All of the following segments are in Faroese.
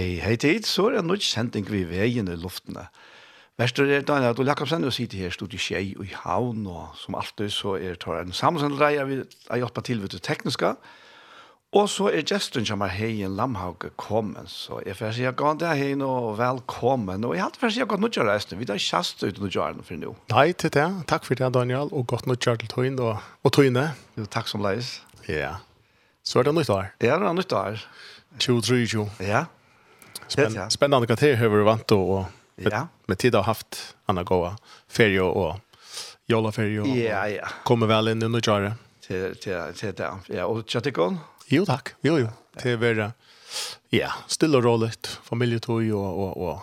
hei, hei tid, så er det nok sending vi veien i luftene. Vestur er Daniel Adol Jakobsen, og sitter her stod i skjei og i Havn, og som alltid så er det en samsendreie vi har hjulpet til ved det tekniske, og så er gesten som er heien Lamhauge kommen, så jeg får si at gå er hei og velkommen, og jeg har alltid si at godt nødt til reise. vi tar kjast ut nødt til for nå. Nei, til det. Takk for det, Daniel, og godt nødt til tøyen og, og tøyne. Jo, takk som leis. Ja, så er det nytt år. Ja, det er nytt år. 23, 20. Ja. Spenn, spännande kvarter hur vi vant og, og med, ja. med tid har haft Anna goa ferie och jolla ferie ja, ja. kommer väl in under jöre till till till där. Ja, och chatikon. Jo tack. Jo jo. Till være ja, stille og roligt familjetoj och och och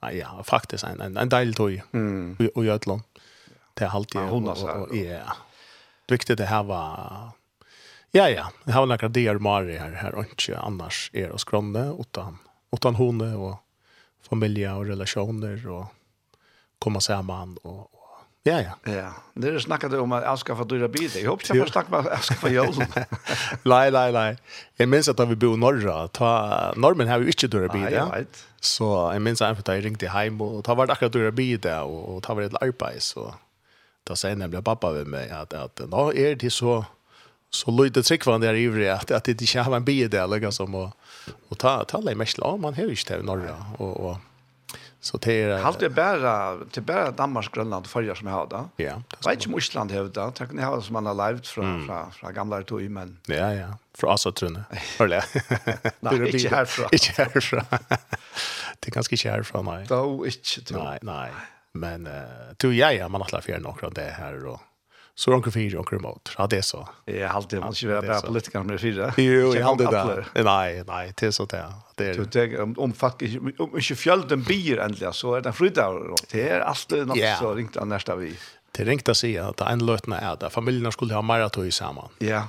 ja, ja faktiskt en en, en del toj. Mm. Och og land. Det är alltid och ja. Viktigt det här var Ja, ja. Det har några där Mari här här och inte annars är och skronne utan utan hon och familj och relationer och komma samman och Ja, ja. Ja, det är snakket om att avskaffa dyra bilar. Jag hoppas jag får snacka om skal få jul. nei, nei, nei. Jag minns att vi bor i norra. Ta, normen har ju inte bil. Nei, Ja, vet. Så jag minns att jag ringde hem och ta vart akkurat dyra bilar og och ta vart et arbeid. Så da sier nemlig pappa ved mig att, att nå är det så så lite tryckvande der i att, att det inte har en bil eller Liksom, och, Og ta ta lei i Mäsla, man har ju inte i norra och og så det er Halt det bara till bara Danmark, Grönland och Färja som jag har. Ja. Vet inte om Island har det. Tack ni har som man har levt från mm. från från gamla tog men. Ja ja, från Assatrunne. Hörle. Nei, inte herfra. Inte herfra. det är ganska inte härifrån nej. Då inte. Nej, nej. Men uh, du, ja, ja, man har lärt sig några det här och så är onkel fyra onkel emot. Ja, det är så. Jag har alltid varit ju bara politiker med fyra. Jo, jag har alltid det. Nej, nej, det är så det. Det är det. Om om fuck om inte fjällen bier ändligen så är det flytta det är alltid något så ringt nästa vi. Det ringt att säga att en lötna är där familjen skulle ha maratoi samman. Ja.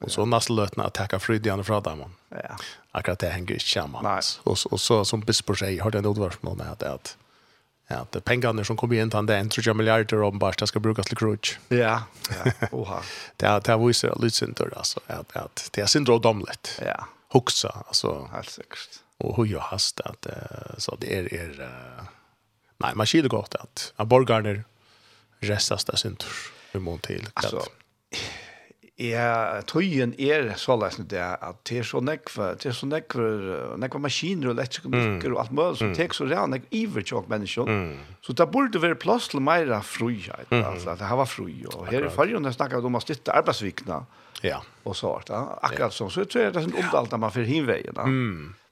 Och så nästa lötna att tacka frydjan från dem. Ja. Akkurat det hänger inte samman. Och och så som bispor säger har det nog varit med att att Ja, det pengarna som kommer in till den tror jag miljarder om bara ska brukas till crutch. Ja. Ja. Oha. det är det vi ser lite synd då alltså att att det är synd då domlet. Ja. Huxa alltså helt säkert. Och hur jag hast att så det är är nej, man skiljer gott att att Borgarner restas där synd. Vi måste till. Alltså Ja, tøyen er så lesen det at det er så nekve, det er så nekve, nekve maskiner og elektrikonikker og alt mulig, som tek så real nekve iver tjokk menneskjon. Så det burde være plass til meira fruihet, altså, det her var frui, og her i fargen har snakket om å stytte arbeidsvikna, ja. og så vart det, akkurat sånn, så jeg tror det er sånn omdalt man fyrir hinveien,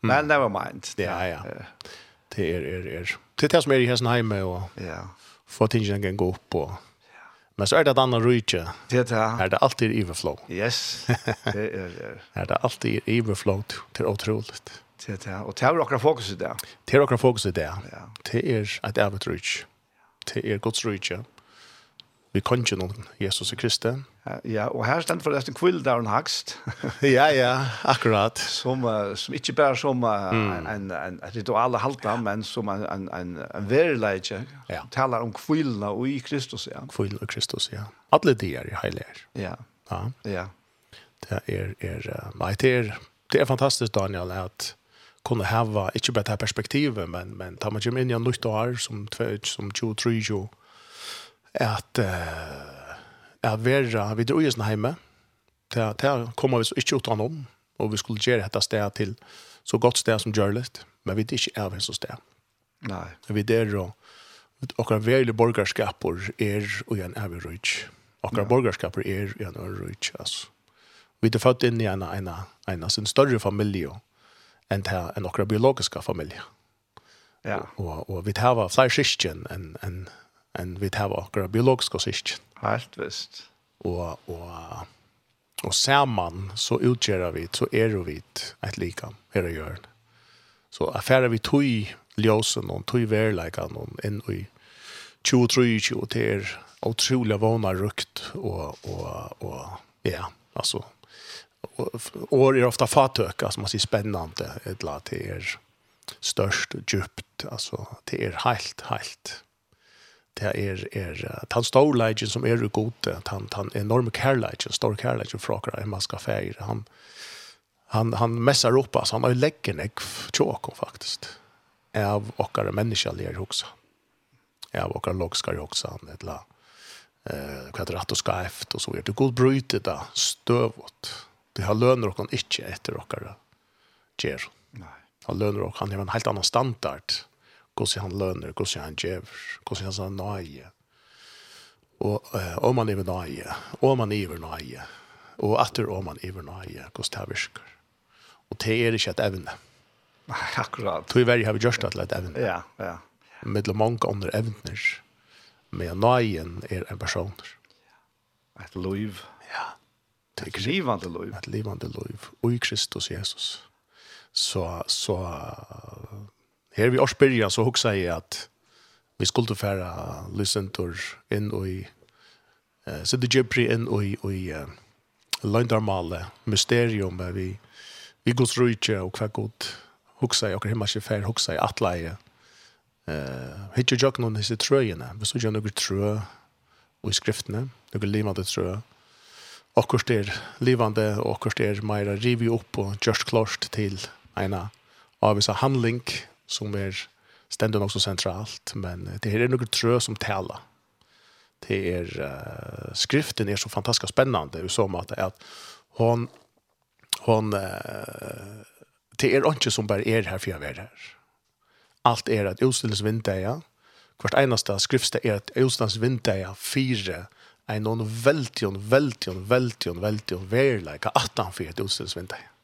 men never mind. Ja, ja, det er, er, er, det er det som er i hessen heime, og få tingene gå opp, og Men så er det et annet rydtje. Det er det. Er det alltid overflow. Yes, det er det. er det alltid overflow til utroligt. Det er det. Og det er akkurat fokus i det. Det er akkurat fokus i det. Ja. Det er et evigt rydtje. Det er Guds rydtje. Vi kan ikke noen Jesus og Kristus Ja, og her stendt for resten en Hakst. ja, ja, akkurat. Som, som ikke bare som mm. en, en, en ritual halta, men som en, en, en, en verileitje. Ja. Taler om kvillene og i Kristus, ja. Kvill og Kristus, ja. Alle de er i heilige. Ja. Ja. ja. Det er, er, nei, det er, det er fantastisk, Daniel, at kunne hava inte bare det här perspektivet men men tar man ju in i en nytt år som som 23 at... att uh, er vera vi dro i heime, til, til kommer vi så ikke utan om, og vi skulle gjøre dette stedet til så godt sted som gjørligt, men vi er ikke er så sted. Nei. Vi der og okkar verlig borgarskaper er og en evig rujtj. Okkar ja. borgarskaper er og en evig rujtj, altså. Vi er født inn i en, en, en, en større familie enn en okkar biologiska familie. Ja. Og, og vi tar flere syskjen enn en, en vi tar okkar biologiska syskjen. Helt visst. Og, og, og sammen så utgjør vi, så er vi et lika, her å gjøre. Så affærer vi tog ljøsen, og tog verleikene, og inn i 23-20, det er utrolig vana rukt, og, og, og ja, altså, år er ofta fatøk, altså man sier spennende, et eller annet, er størst og djupt, altså, det er helt, helt, det er, er den store som er god, den, den enorme kærleidjen, store kærleidjen fra akkurat en skal feire. han, han, han messer opp, altså, han har leggen jeg tjåkon faktisk, av okkar menneskelige hoksa, av okkar logskare hoksa, han et la, eh, hva er rett og og så er det god bryte da, støvått, det har lønner okkar ikke etter okkar gjer. Nei. Han lønner okkar, han har en helt annan standard, hvordan han lønner, hvordan han gjør, hvordan han sa nøye. Og uh, om man er nøye, om man er nøye, og etter om man er nøye, hvordan det virker. Og det er ikke et evne. Nei, akkurat. Tog i verden har vi gjort det til et evne. Ja, ja. Mellom mange andre evner, men nøyen er en person. Et liv. Ja. Et livande liv. Et livande liv. Og i Kristus Jesus. Så, så, Her vi årsbyrja så hugsa jeg at vi skulle færa lysentor inn og i eh, Sidde Jibri inn og i, og i uh, Løndarmale, mysterium vi, vi gos rujtje og hva god hugsa jeg, okker hemma ikke fær hugsa jeg atleie. Uh, Hittje jok noen disse trøyene, vi så jo noen trø og i skriftene, noen livande trø. Akkurst er livande, og akkurst er meira rivi opp og gjørst klart til eina avvisa handling, som är nok så centralt, men det her är något trø som taler. Det är uh, skriften är så fantastiskt spännande i så måte att hon hon uh, det är inte som bara är här för jag är här. Allt är att utställdes Hvert eneste skriftsted er är att utställdes vindeja fyra en veldig, veldig, veldig, veldig, väldigt, väldigt, väldigt, väldigt, väldigt,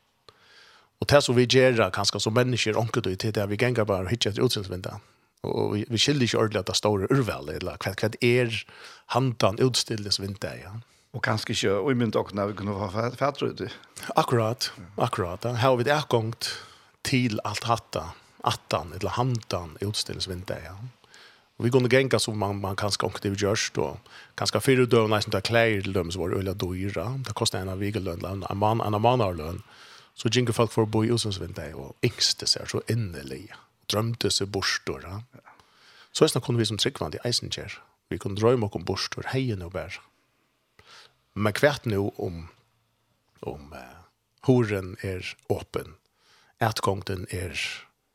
Og det som vi gör kanske som människor omkring det till det vi ganger bara hitcha etter utställningsvinda. Och vi, vi skiller ikke ordentlig at det stora urvel, eller hva, hva är hantan utställningsvinda ja. Och kanskje ikke och i min dock när vi kunde vara fatter ut. Akkurat, akkurat. Här har vi det gångt till allt hatta, attan eller hantan utställningsvinda ja. Og vi kunne gänga som man, man kanske det vi görs og kanskje fire dövna som tar klær til dem som var öliga dyra. Det kostar en av vigelön, en man, en man har. Så gick folk för å bo i Osens og yngste seg så innelig. Drømte sig bostor. Ja. Så är kunde vi som tryggvande i Eisenkjær. Vi kunde drömma om bostor, heien og och bär. Men kvärt nu om, om uh, horen är öppen. Ätgångten är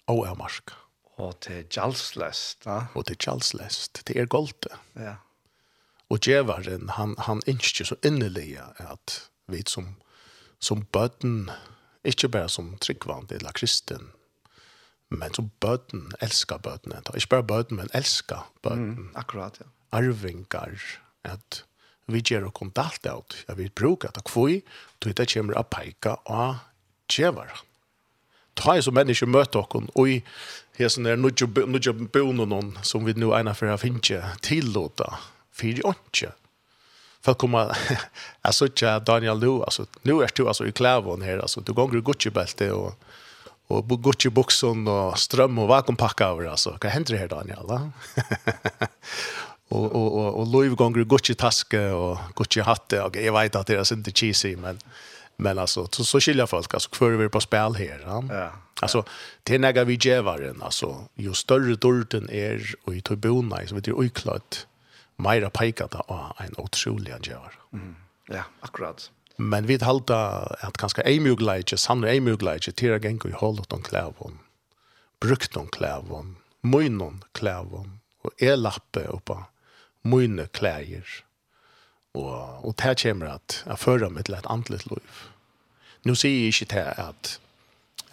oavmarska. Och til Jalslest. Ja. Och til Jalslest. Det är golte. Ja. Och djevaren, han, han innskjer så innelig att vi som, som bøtten Ikke bare som tryggvand eller kristen, men som bøten, elsker bøten. Ikke bare bøten, men elsker bøten. Mm, akkurat, ja. Arvingar, at vi gjør å kontakt av det. Jeg vil bruke det kvøy, og det kommer å peke av djevere. Ta er som mennesker møter dere, og i hesen er nødvendig bonen som vi nå ene for å finne til å ta, for ikke folk kommer jag såg Daniel Lou alltså nu är du alltså i klävon här alltså du går Gucci bälte och och Gucci boxen och ström och vakuumpacka över alltså vad händer här Daniel va och och och och Louis går Gucci taske och Gucci hatt och jag vet att det är inte cheesy men men alltså så så skilja folk alltså för vi på spel här ja. ja. Alltså det näga vi gevaren alltså ju större dorten är och i tribuna så vet du oklart meira peika da av en utrolig gjør. Mm. Ja, akkurat. Men vi halda at kanskje ei mugleidje, sanne ei mugleitje, til å gengo i holdet om klævån, brukt om klævån, munnen klævån, og e-lappe oppa munne klæger. Og, og det kommer at jeg fører meg til et andelig liv. Nå sier jeg ikke til at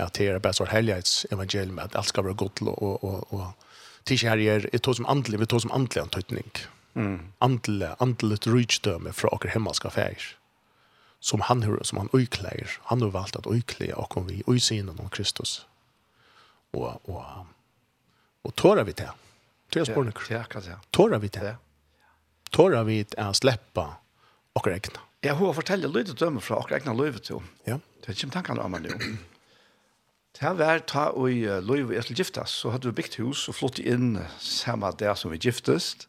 at det er bare så helhets evangelium, at alt skal være godt og, og, og, og til ikke her er, er to som andelig, vi to som andelig antøytning. Mm Mm. Andle, andlet fra från åker hemmaska färger. Som han hör, som han öjkläger. Han har valt att öjkläga och kom vi öjsynen om Kristus. Och, och, och tårar vi det. Tre spårnök. Tårar vi det. Tårar vi att släppa åker ägna. Jag har fortällt lite döme från åker ägna lövet. Ja. Det är ju tankarna om man nu. Det har vært ta og i uh, Løyve etter giftes, så hadde vi bygd hus og flott inn samme der som vi giftest.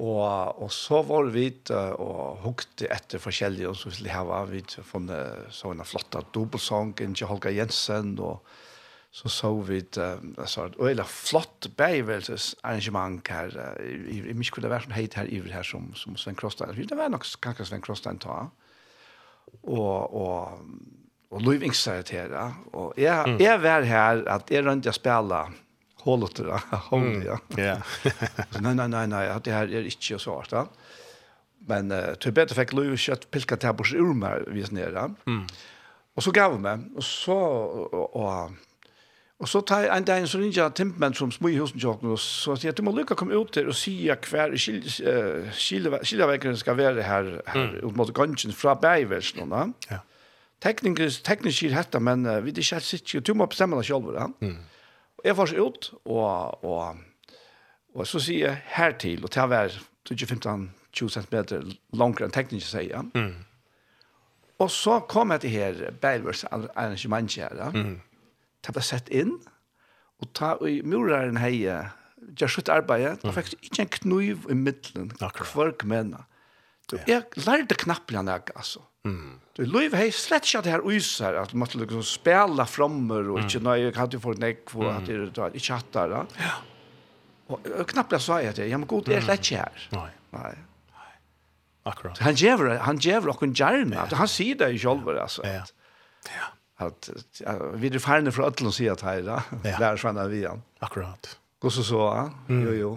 Og, og så var vi uh, og hukte etter forskjellige, og så ville jeg ha vi funnet så en flott dobbelsang inntil Holger Jensen, og så så vi et uh, øyla flott beivelses arrangement her, uh, i, i mye kunne være som heit her iver her som, som Sven Krostein. Det var nok kanskje Sven Krostein ta. Og, og, og Louis Ingstad her, og jeg, mm. jeg var her at jeg rønte å spille hålet det hålet, ja. Ja. så nei, nei, nei, nej, det her er ikke så svårt, ja. Men uh, till bättre fick Louis kött pilka til bors ur mig vis nere. Mm. Og så gav meg, og så, og, og, Og så tar jeg en dag så ringer jeg timpmenn som små i husen tjokken, og så sier jeg, du må lykke komme ut til og sier hver skillevekkeren skal være her, her mm. mot gansjen fra bergversen. Ja. Teknisk sier dette, men uh, vi er ikke helt sikkert, du må bestemme deg selv. Ja. Mm. Og jeg får ut, og, og, og så sier jeg hertil, og til å være 15-20 cm langere enn teknisk, sier jeg. Mm. Og så kom jeg til her, Beilvers arrangement her, da. Mm. Det ble sett inn, og ta i muraren heie, gjør skjøtt arbeidet, da fikk jeg ikke en knuiv i middelen, hver kmennet. Så jeg lærte knappen han jeg, altså. Mm. Du, Løyve hei slett ikke at det her uiser, at man måtte liksom spela frommer, og ikke nøye, jeg hadde fått nekk, på, at det var ikke hatt der. Ja. Og knappelig sa jeg til, ja, men god, det er slett ikke her. Nei. Nei. Akkurat. Han gjør han gjever okken gjerne, ja. han sier det jo selv, altså. Ja. Ja. At, vi er ferdig fra ødel å si at her, da. Ja. Der svannet vi han. Akkurat. Gå så så, ja. Mm. jo, jo.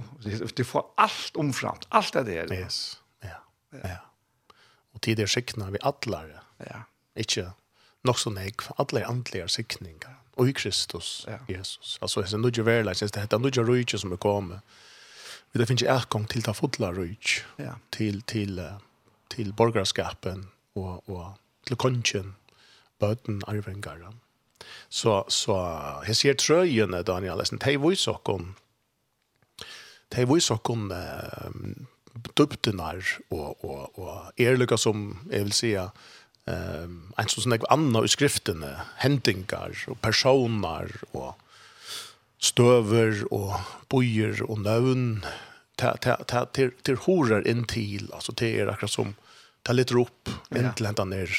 Du får alt omframt, alt er det der. Yes. Ja. Og tid er sikna vi atler. Ja. Ikke nok så nek, atler antlige sikninger. Og i Kristus, ja. Jesus. Altså, det er nødvendig verleis, det heter nødvendig rujtje som er kommet. Vi det finnes ikke etgang til ta fotla rujtje, ja. til, til, til borgerskapen og, og til kongen, bøten, arvengaren. Så, så jeg ser trøyene, Daniel, de viser oss, de viser oss dubtenar og, og, og erlykka som, jeg vil sija, um, en sånn nekve anna i skriftene, hendingar og personar og støver og bojer og nøvn, til horer inn til, altså til er akkurat som, ta litt rop, inn til hentan er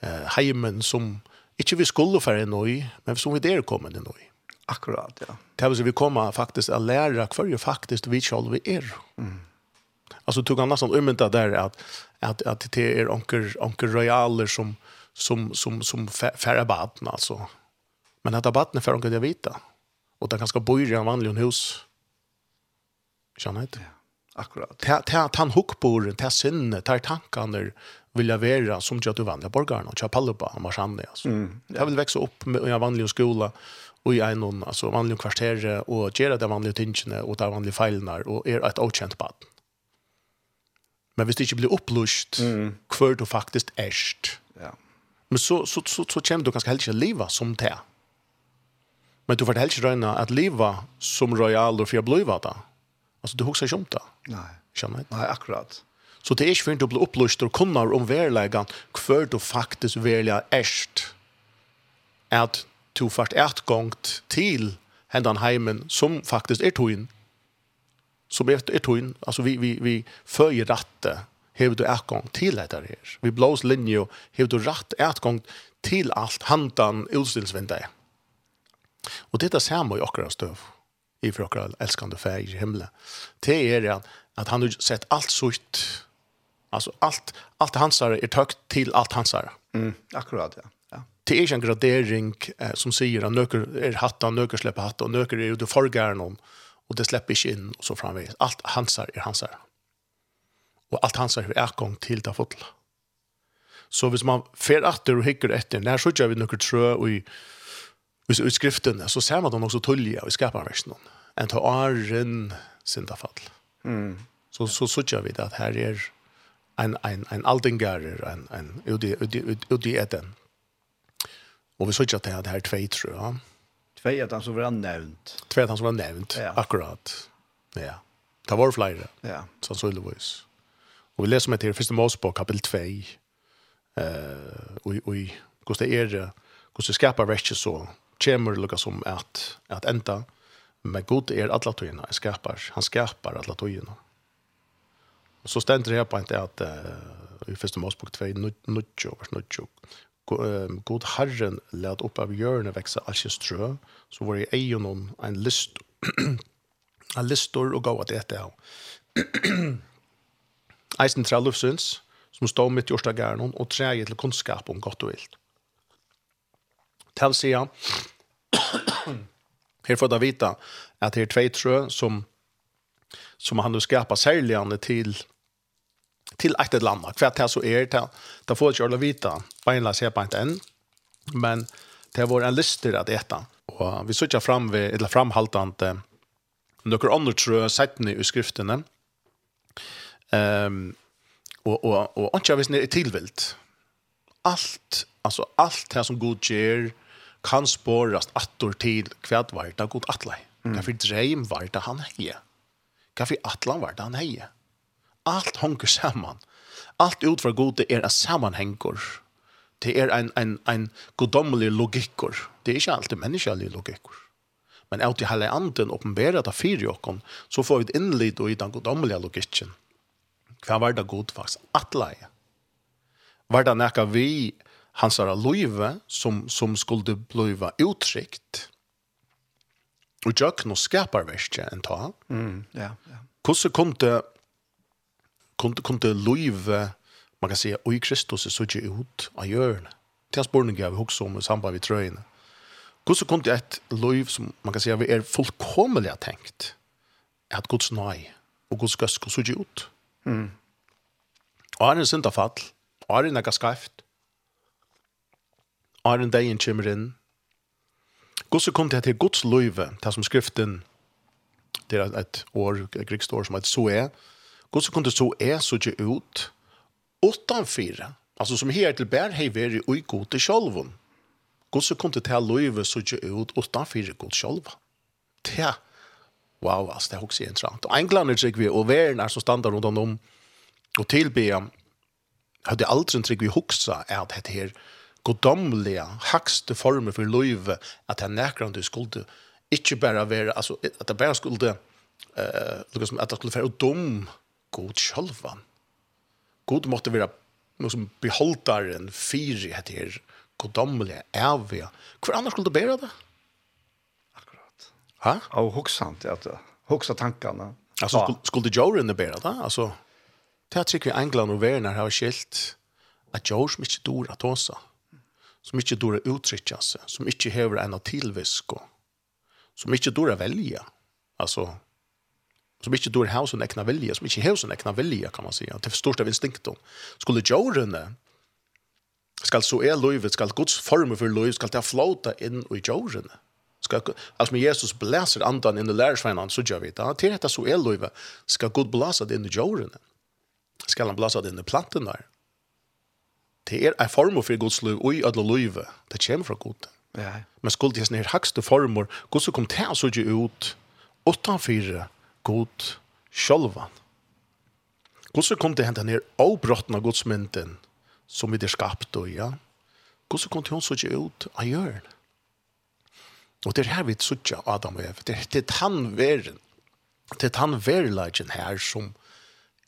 eh, heimen som, ikke vi skulle fære inn i, men som vi der kommer inn i. Akkurat, ja. Det er vi kommer faktisk å lære hver jo faktisk vi selv er. Mm. Alltså tog han nästan umynta där att att att det är onkel onkel royaler som som som som färra barn alltså. Men att barnen för onkel det vita. Och det ganska bor i en vanlig hus. Känner inte. Ja, akkurat. Ta ta han hook på den ta sinne, ta tankarna jag vara som jag du vanliga borgarna och chapalpa och marschande alltså. Mm. Jag vill växa upp med en vanlig skola och i en alltså vanlig kvarter och göra det vanliga tingen och ta vanliga fejlnar och är ett okänt barn. Men hvis det ikke blir opplyst mm. hver du faktisk erst. Ja. Men så, så, så, så kommer du kanskje helst ikke livet som det. Men du får helst ikke røyne at livet som royal og for jeg blir det. Altså du husker ikke om det. Nei. Skjønner jeg? Nei, akkurat. Så det er ikke før du blir opplyst og kunner om verleggen hver du faktisk velger erst. At du først et gang til hendan heimen som faktisk er togjen som är ett tunn alltså vi vi vi följer ratte hur du är gång till det här vi blås linje hur du rätt är gång till allt hantan utställsvända och detta ser man i också stöv i för åkra älskande färg i himlen det är det att han har sett allt sått alltså allt allt hans är tökt till allt hans är mm akkurat ja. Det är en gradering eh, som säger att nöker är hattan, nöker släpper hattan, nöker är ju det förgärna om og det släpper ikke inn, og så framvis. Alt hansar er hansar. Og alt hansar er ekong til det fotla. Så hvis man fer atter og hikker etter, når så gjør vi noen trø i, i, i skriftene, så ser man dem også tullige i skaparversen. En tar åren syndafall. Mm. Så, så så gjør vi det at her er en, en, en aldingarer, en, en, udi udi uti, eten. Og vi så gjør det at her er tvei trø, ja. Tvei at han som var nämnt. Tvei at han som var nämnt, ja. akkurat. Ja. Det var flere, ja. sannsynligvis. Og vi leser med til første Mosebok, kapitel 2, eh, og, og hvordan det er, hvordan det skaper verket så, kommer det lukket som at, at enda, men god er alle tøyene, han skaper, han skaper alle tøyene. Og så stender det her på en til at uh, i første Mosebok 2, nudjo, vers nudjo, god herren led upp av hjørnet vekse alls strø, så var det ej om en list en listor og gav at äta av Eisen tre som stod mitt i årsta gärnon och träget till om godt og vilt. Tal säga her får du vita at det er två trø som som han nu skapar särligande till till ett eller annat. För det så är det. då får jag att vita. Beinla ser på inte än. Men det var en lyster att äta. Och vi söker fram vid, eller framhaltande några andra tror jag sett i skrifterna. Ehm och och och antar visst är tillvilt. Allt alltså allt det som god ger kan spåras attor till var det god attlai. Mm. Därför dreim det han heje. Kaffe var det han heje. Alt hänger saman. Allt utför gode er en sammanhängor. Det er en, en, en godomlig logikkor. Det er ikke alltid menneskelig logikkor. Men av i hele anden åpenbærer det fire jokken, så får vi et innlid i den godommelige logikken. Hva var det god faktisk? Atleie. Var det nekka vi hans herre løyve som, som skulle bliva uttrykt? Og jøkken og skaparverket en ta. Mm, ja, ja. Hvordan kunne kunde kunde leva man kan säga oj Kristus så såg ut av jörn. Till hans borning gav också om samband vid tröjan. Guds kunde ett liv som man kan säga vi är fullkomligt tänkt. Att Guds nej och Guds gud så såg ut. Mm. Och han är synd av fall. Och han är något skajft. Och han är kommer in. Guds kunde till Guds liv. Det som skriften det är ett år, ett grikskt år som heter så är. Hvordan kunde så er så ikke ut utanfyre? Altså som her til bær hei veri ui god til sjolvun. Hvordan kunne det her løyve så ikke ut utanfyre god sjolva? Tja, wow, altså det er også interessant. Og englander trygg vi, og verden er så standard rundt om og tilbya, hadde aldri trygg vi hoksa er at dette her godomlige, hakste former for løyve, at det er nekrande du skulle ikke bare være, altså at det bare skulle, uh, liksom at det skulle være dum, god sjølvan. God måtte være noe som beholdaren fyri etter godommelige evige. Hvor annars skulle du bære det? Akkurat. Hæ? Og hoksa han til at hoksa tankene. Altså, ja. skulle, skulle jorene bære det? Altså, det er sikkert England og Werner har skilt at jord som ikke dår at åsa, som ikke dår at uttrykkjase, som ikke hever en av tilvisk, som ikke dår at velja. Altså, som ikke dår hus och näkna vilja, som ikke hus och näkna vilja kan man säga, till största instinkten. Skulle jorene, skal så är livet, skal Guds form för livet, skal det flåta in i jorene. Skal, alltså med Jesus bläser andan in i lärsvännan så gjør vi det. Till detta så är livet, skal Gud bläsa det in i jorene. Skal han bläsa det in i planten där. Det är en form för Guds liv og i alle livet. Det kommer fra Gud. Ja. Men skulle det här högsta former, Gud så kom det så ut utanför god sjølvan. Hvordan kom det hente ned avbrotten av godsmynden som vi er skapt og ja? Hvordan kom det hun så ikke ut av hjørn? Og det er her vi sutja Adam og Eva. Det er han veren. Det er han verleidjen her som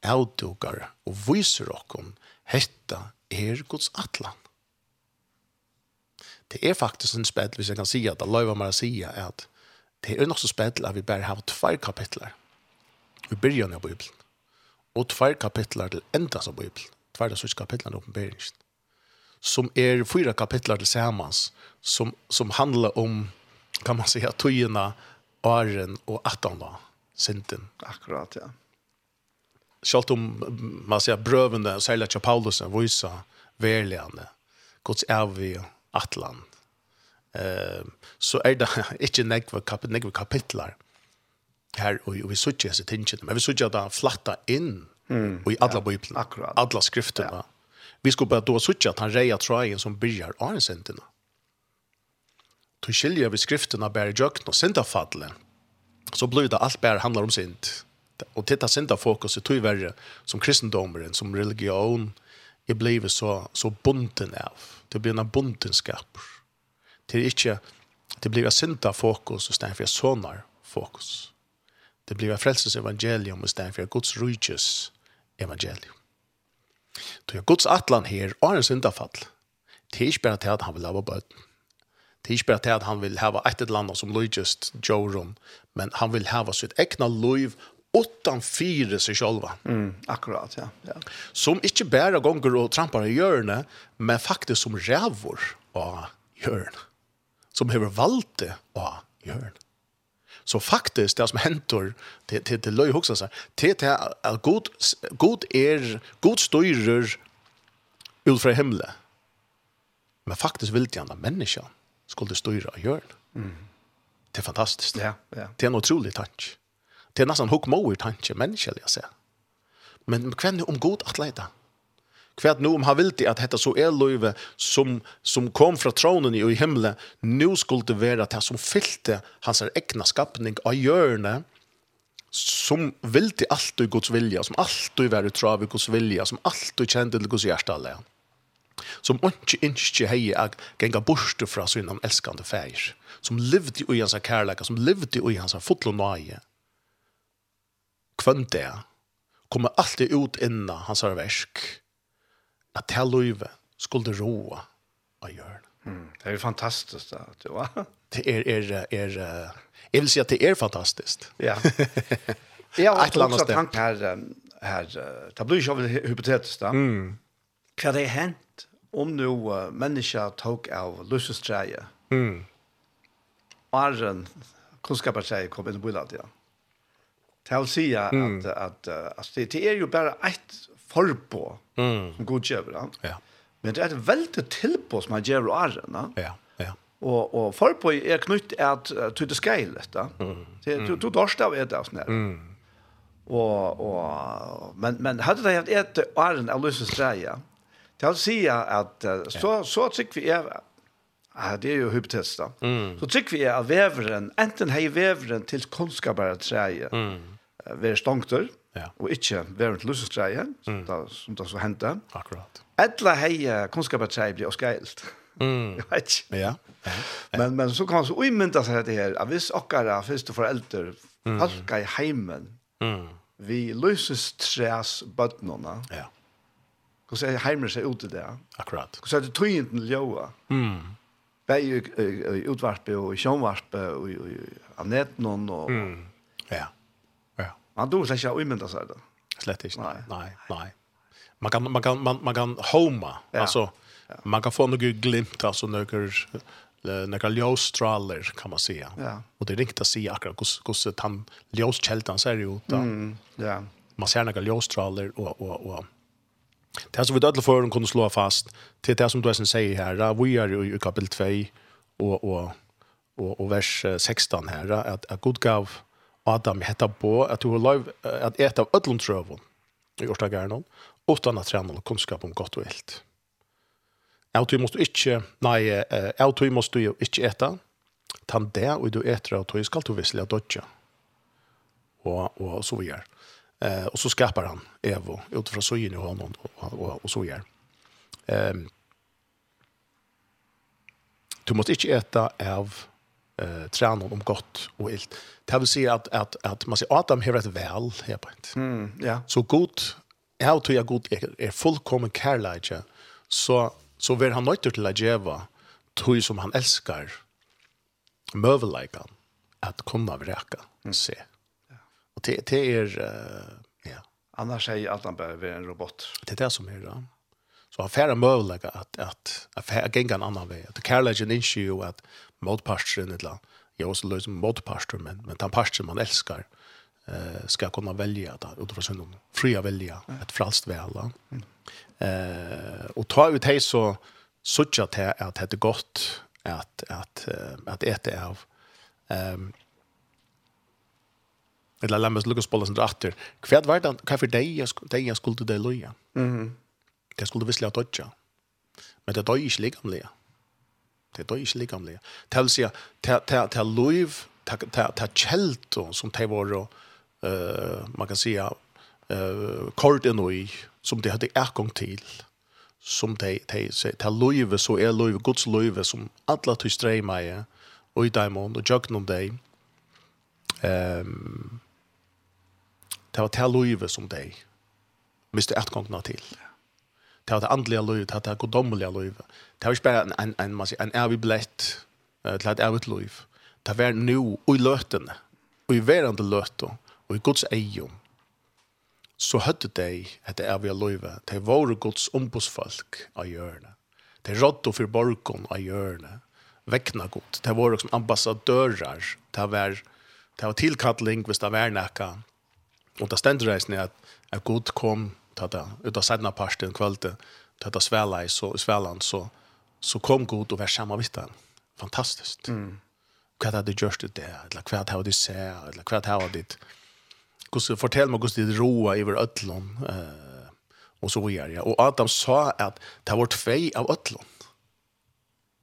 avdugar og viser okkom hetta er Guds atlan. Det er faktisk en spedel, hvis jeg kan si at det løyver meg å si at det er nok så spedel at vi bare har tvær kapitler i byrjan av Bibelen, og tvær kapitlar til endas av Bibelen, tvær av kapitlar av oppenberingen, som er fyra kapitlar til samans, som, som handlar om, kan man säga, tøyena, åren og attanda, synden. Akkurat, ja. Sjalt om man sier och særlig til Paulusen, viser verligande, Guds evig atlan, eh, så er det ikke negve, kap negve kapitlar, her, og vi sutja hese tingene, men vi sutja da flatta inn mm, i alla ja, akkurat. alla skrifterna. Ja. Vi skulle bara då sutja at han reja trajen som byrjar av en sentina. Du skiljer vi skrifterna bär i jökna og syndafadle, så blir det allt bär handlar om synd. Og titta syndafokus er tog verre som kristendomeren, som religion, er blevet så, så bunden av. Det blir en bundenskap. Det er ikke, det blir syndafokus, og stedet for sånne fokus. Det blir frälsens evangelium istället för Guds rujtjes evangelium. Då är Guds atlan här och en syndafall. Det är inte bara till att han vill ha böten. Det er ikke bare til at han vill ha et ett annet som lojust Jorum, men han vill ha sitt egna liv utan fire seg själva. Mm, akkurat, ja. ja. Som inte bare gonger og trampar i hjørne, men faktiskt som rævor av hjørne. Som har valt av hjørne. Så faktiskt det som händer till till till löj huxar så Till till att god god är god styrer ut från himlen. Men faktiskt vill det andra människan skulle styra och göra. Mm. Det är fantastiskt. Ja, ja. Det är en otrolig tanke. Det är nästan hookmower tanke människa jag säger. Men kvänner om god att leda. Mm kvärt nu om han vill att detta så er löve som som kom från tronen i himmelen nu skulle det vara det som fyllde hans egna skapning av hjörne som vilti alt i Guds vilja, som alt i var i trav i Guds vilja, som allt i kjente til Guds hjertalle. Som ikke ikke hei ag genga borste fra sin elskande feir. Som levde i hans kærleika, som levde i hans fotlo nøye. Kvønn det, kommer alltid ut inna hans versk at det løyve skulle roa av hjørnet. Mm. Det er fantastiskt det, du va? Det er, er, er, jeg vil si at det er fantastisk. Ja. Jeg har også også tanke her, her, det blir ikke over hypotetisk da. Mm. Hva det er hent om nu uh, mennesker tok av løsestreie? Mm. Arren, kunnskaperstreie kom inn i bolaget, ja. Det vil si at, mm. at, at, at, det, det er jo bare ett forbå mm. som god gjør. Ja. Men det er et veldig tilbå som han gjør årene. Ja, ja. Og, og forbå er knytt at uh, til det skal da. Mm. Det, du, du dørste av et av sånn her. Mm. Og, og, men, men hadde det hatt et åren av løsens dreie, det vil si at uh, så, så trykker vi er Ja, det er jo hypotetisk da. Mm. Så tykker vi at veveren, enten hei veveren til kunnskapere treie, mm. være stongter, Ja. Og ikke være til løsestreie, mm. som det så hendte. Akkurat. Etla heie kunnskapetreie blir skreilt. Mm. Jeg vet ikke. Ja. Men, men så kan man så umynda seg dette her, at hvis okkara første foreldre mm. halka i heimen, mm. vi løsestreas bøttnåna, ja. hvordan er heimer seg ut i det? Akkurat. Hvordan er det tøyenden ljøa? Mm. Begge i utvarpe og i sjønvarpe og i, i, og... i, i, i, i, i, i, i, i, Man då så jag ymynda så där. Slett inte. Nej, nej, nej. Man kan man kan man, man kan homa. Ja. Alltså ja. man kan få några glimt alltså några några ljusstrålar kan man säga. Ja. Och det är riktigt att se akkurat hur hur han ljuskältan ser ut då. Mm. Ja. Man ser några ljusstrålar och och och Det som vi dødler for kunne slå fast, til det som du sen sier her, vi er jo i kapitel 2 og, og, og, og vers 16 her, at, at Gud gav Adam hetta på at du har lov at et av ødlom trøven i årstagerne, utan at träna noe kunskap om gott och vilt. Autu måste du inte, nej, autu måste du inte äta. Tan det och du äter av tog ska du vissla dodja. Och, och så vidare. Eh, och så skapar han Evo utifrån så gynnar honom og, och, og så gjør. Ehm, du måste inte äta av eh träna om gott och ilt. Det vill säga att att att man ser att de har ett väl här på ett. Mm, ja. Så gott är tror jag gott är, är fullkommen kärleke. Så så vill han nöjt till att geva tog som han älskar mövellikan att komma vräka mm. se. Ja. Och det det är uh, ja. Annars säger att han behöver en robot. Det är det som är det. Så han färre möjliga att, att, att, att gänga en annan väg. Att kärleken inte ju att motpartsen eller jag också löser motparten men men den parten man älskar eh ska kunna välja att utifrån sin fria välja ett frälst välja. Eh och ta ut hej så sucha till att det är gott att att att äta av ehm Eller la meg lukke spåle sin rattur. Hva var det, hva for deg jeg skulle til deg Mhm. Det skulle visselig ha dodja. Men det døy ikke likamlige. Det er ikke likamlig. Det vil si ta det ta ta ta er kjelt som det var, uh, man kan si, uh, kort enn i, som det hadde erkong til, som det ta liv, så er liv, Guds liv, som alle tog streima i, og i daimond, og jøkken om det. Um, det var det liv som de miste erkongna til. Ja ta det andliga liv, ta det godomliga liv. Det var inte bara en, en, en, en evig blätt uh, till ett evigt liv. Det var nu och i löten, och i verande löten, og i Guds eion, så høtte de etter evige løyve, de våre Guds ombudsfolk av hjørnet. De rådde for borgen av hjørnet, vekna godt. De våre som ambassadører, de var, de var tilkattling hvis de var nækka. Og det stendte reisende at, at Gud kom det utav sedna parsten kvällte det det svälla i så svällan så så kom god och var samma vittan. Fantastiskt. Mm. Vad hade du gjort det eller vad hade du sett eller vad hade du Hur fortell mig hur det roa över öllon eh och så vidare. Ja. Och Adam sa att det var två av öllon.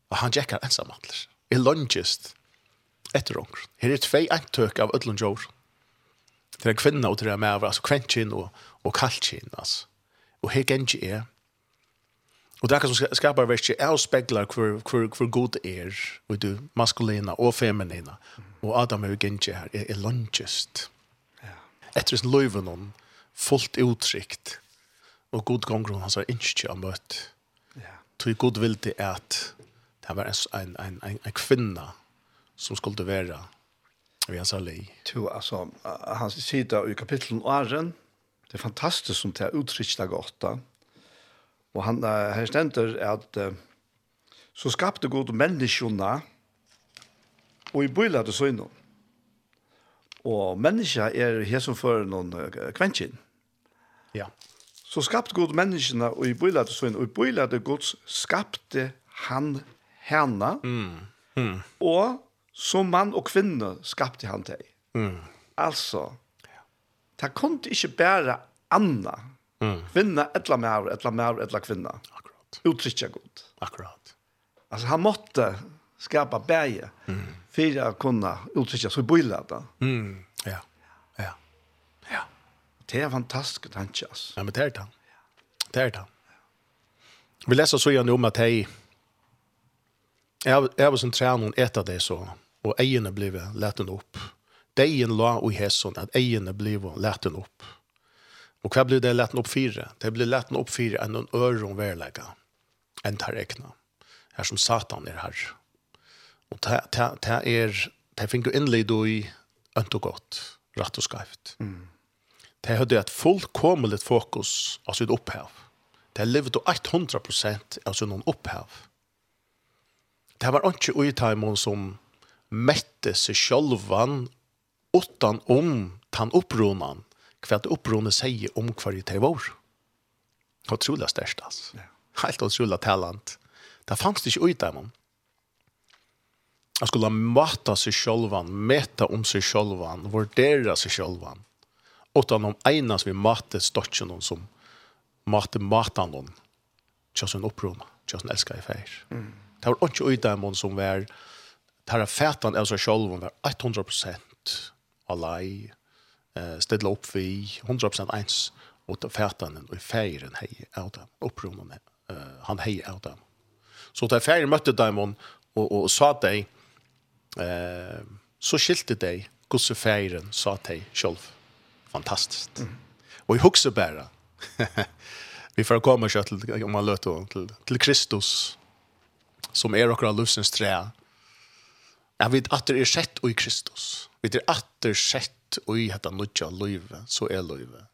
Och han jäckar ensam alls. I longest ett onkel. Här är två antök av öllon jord. Det är kvinna och det är med alltså kvänchen och og kaltkinn, altså. Og her gengi er. Og det er som skapar verskje, er og speklar hvor, hvor, hvor god er, og du, maskulina og feminina, og Adam er gengi her, er, er langest. Ja. Etter sin løyven fullt uttrykt, og god gongron, han sa, ikke han møtt. Ja. Tog god vil er at det var en, en, en, en kvinne som skulle være vi har sagt lei. Tu, altså, han sier i kapitlen Åren, Det er fantastisk som det er uttrykt av godt. Og han, her stender at så skapte god menneskene og i bøyla det søgne. Og menneska er her som fører noen kventjen. Ja. Så skapte god menneskene og i bøyla det søgne. Og i bøyla det gods skapte han henne. Mm. Mm. Og som mann og kvinne skapte han deg. Mm. Altså, det kunne ikke bare anna mm. kvinna etla mer, etla mer, etla kvinna. Akkurat. Utrykja god. Akkurat. Altså han måtte skapa bæge mm. for å kunne utrykja så bøyla det. Mm. Ja. Ja. Ja. Det er fantastisk tanke, altså. Ja, men det er det. Det er det. Vi leser så gjerne om at hei, jeg, jeg var som trener etter det så, og eierne ble lett opp deien la og hæsson at eiene blev leten opp. Og hva blir det leten opp fire? Det blir leten opp fire enn en øron verlegge. enn tar ekna. Her som satan er her. Og det er, det finner jo innleid og i ønt og godt, rett og skreft. Mm. Det hadde et fullkomelig fokus av sitt opphav. Det levde 100% av sin opphav. Det var ikke uttaimon som mette seg sjølvan utan om tan upproman kvart upprunan säger om kvalitet vår. Otroligt störst alltså. Helt otroligt talent. Det fanns det inte ut där man. Jag skulle mata sig självan, mäta om sig självan, vurdera sig självan. Utan om enas vi mätte stotchen som matte matan någon. Just en upprona, just en älskar i färg. Mm. Det var inte ut där man som var tar fätan av sig själv var 100 alai, eh, stedla opp vi 100% eins og ta fætanen og feiren hei av dem, oppronen eh, han hei av dem. Så da feiren møtte dem og, og, og sa deg, eh, så skilte deg gosse feiren sa deg sjolv. Fantastisk. Mm. Og i husker bare, vi får komme ikke til, om man løter, til, til Kristus, som er akkurat lusens tre, Jeg vet at det er sett i Kristus Vi er atter sett i hetta nudja løyve, så er løyve.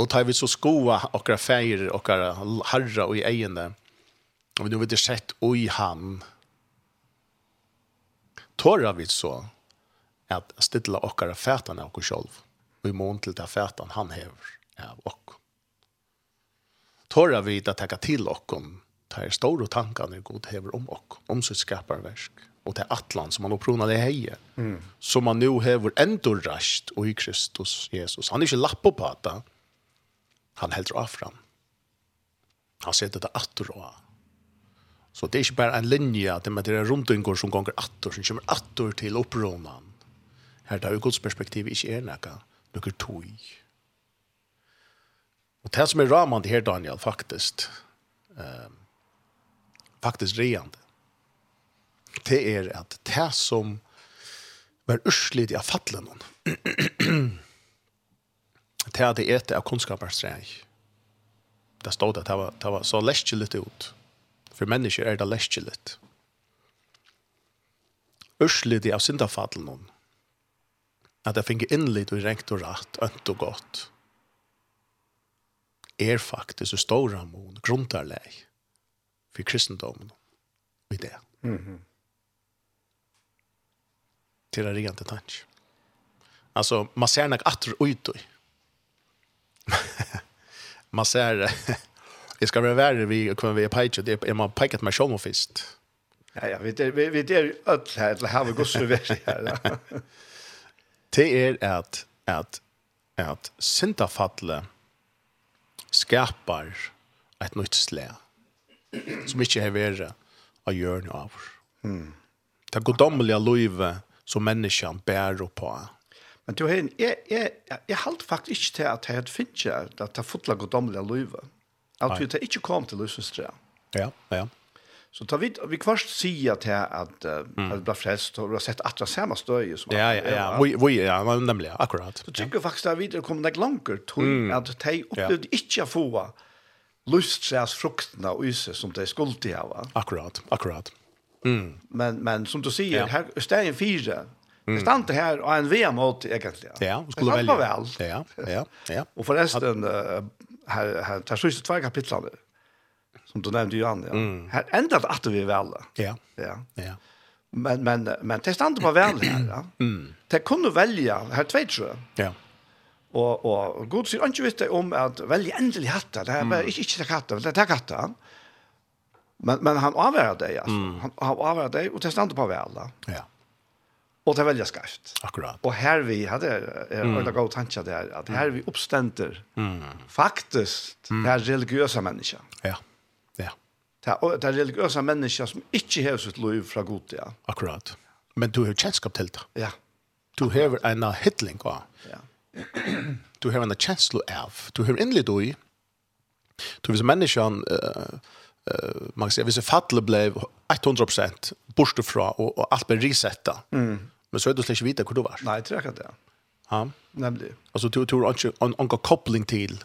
Og tar vi så skoa okra feir, okra harra og i egene, og vi nu vet sett i han, tåra vi så at stilla okra fætan av okra sjolv, og i mån til det fætan han hever av okra. Tåra vi at takka til okra, tar tankan tankar god hever om okra, om sitt skaparversk och til Atlant som han opprona det heje. Mm. Som man nu hever ändå rast och i Kristus Jesus. Han är inte lapp på det, han heldur av fram. Han setter det atter og av. Så det är inte bara en linje att det er runt en gång som gånger atter, som kommer attor till uppronan. Här tar ju Guds perspektiv ikke er nekka, några tog. Och det som är ramande här Daniel faktiskt, eh, faktiskt reande, det er at det som var urslit i fattelen det er det etter av kunnskaperstreg det stod at det var, det var så lestjelit ut for mennesker er det lestjelit urslit i av syndafattelen at jeg finner innlitt og rengt og rett, ønt og godt er faktisk så stor ramon, grunntarleg for kristendommen i det. Mm -hmm til det rent tanke. Alltså man ser nog att ut då. man ser det ska vara värre vi kommer vi page det är man packat med show fist. Ja ja, vi det vi det är öll här eller har vi gått så värre. Det är att att att syndafalle skapar ett nytt slä som inte är värre av görn av. Mm. Det godomliga livet som människan bär på. Men du hen, jag jag jag halt faktiskt inte till att det finns att ta fotla godomliga löva. Att vi inte kom till lösensträ. Ja, ja. Så tar vi vi kvart säger att här att mm. att bli frälst och har sett att det samma stöj som Ja ja ja, vi vi ja, men nämligen akkurat. Så tycker faktiskt att vi det kommer där långt till att ta upplevde inte att få lustsärs frukterna och isse som det skulle ha. Akkurat, akkurat. Mm. Men, men som du säger, ja. här, en fyra, Mm. Det stod här och en VM mot egentligen. Ja, skulle välja. Väl. Ja, ja, ja. och förresten, här, här tar sista två kapitel som du nämnde Johan, ja. Mm. här ändrat att vi väl. Ja, ja. ja. Men, men, men det stod på väl här. Ja. Mm. Det kunde välja, här två tror jag. Ja. Och, och god säger inte visst om att välja ändlig hatta, det här är inte hatta, det är hatta. Men, men han avvärde det alltså. Mm. Han, han avvärde det och det stannar på väl. Ja. Och det väljer skarpt. Akkurat. Och här vi hade er, mm. en god tanke där att här vi uppständer mm. faktiskt mm. det här religiösa människor. Ja. Ja. Det och det religiösa människor som inte har sitt liv från Gud ja. Akkurat. Men du har kännskap till det. Ja. Du har en hittling va. Ja. du har en känsla av. Du har inledd i. Du vis människan eh uh, uh, man kan säga, hvis fallet blev 100% borste fra, og, og alt ble resetta. Mm. Men så er du slett ikke vite hvor du var. Nei, jeg tror ikke det. Ja. Nemlig. Altså, du tror ikke noen koppling til.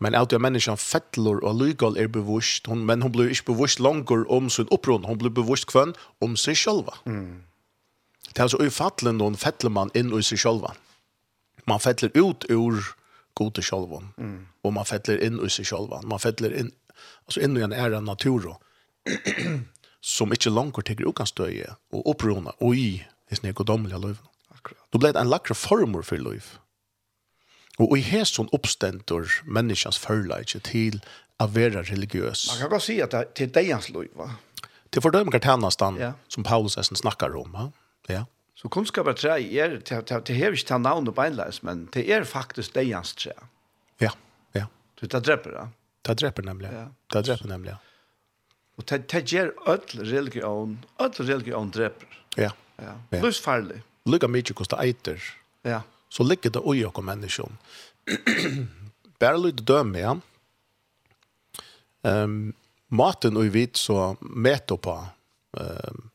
Men alt er menneskene fettler og lygal er bevusst. hun, men hun blir ikke bevusst langer om sin opprund. Hun blir bevusst kvann om seg selv. Mm. Det er altså ufattelig noen fettler man inn i seg selv. Man fettler ut ur gode selv. Mm. Og man fettler inn i seg selv. Man fettler inn så i en är natur som inte långt tigger och og stöja och upprona och i i sin ekonomiska liv. Akkurat. Då blir det en lackre formor för liv. Och i hæsson oppstendur människans förläge till å være religiøs. Man kan godt se att det är deras liv va? Till fördöm kartanastan ja. som Paulus essen snackar om. Va? Ja. Så kunskap är trä är till här ikke tar navn og beinleis, men det är faktiskt deras tre. Ja, ja. Du tar dräpper det. Det dreper nemlig. Ja. Det dreper nemlig. Og det, det gjør all religion, all religion dreper. Ja. ja. ja. Lysfarlig. Lykka mykje kosta eiter. Ja. Så ligger det oi okko menneskjon. Bare lyd døme, ja. Um, maten og vit så meter på um,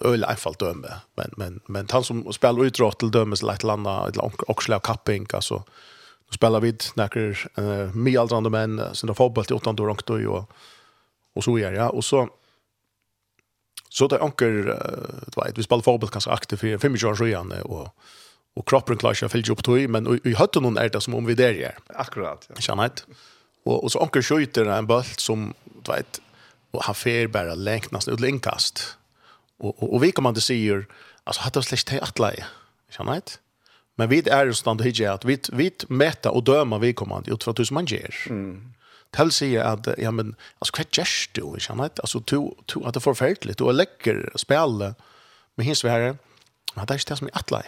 öl einfalt döme men men men han som spelar utrått till dömes lätt landa eller också kapping alltså Då spelar vi snackar eh med alla andra män sen då fotboll till åttan då och og, och så gör ja. och så så där uh, du vet vi spelar fotboll kanske aktivt for 25 år siden, och och kroppen klarer ikke å fylle upp tog men vi hade någon er det som om vi där gjør. akkurat ja. Känner inte? Och och så onkel skjuter en boll som du vet och han fer bara längt nästan ut längkast och och, och vi kommer inte se ju alltså hade släckt att lägga känner inte? Men vi är just stand hit att vi vi mäta och döma vi kommande ut för att man ger. Mm. Tell säger att ja men alltså vad gest du? Jag känner att alltså to to att det får förfärligt och läcker spel med hins värre. Men det är det som är attla.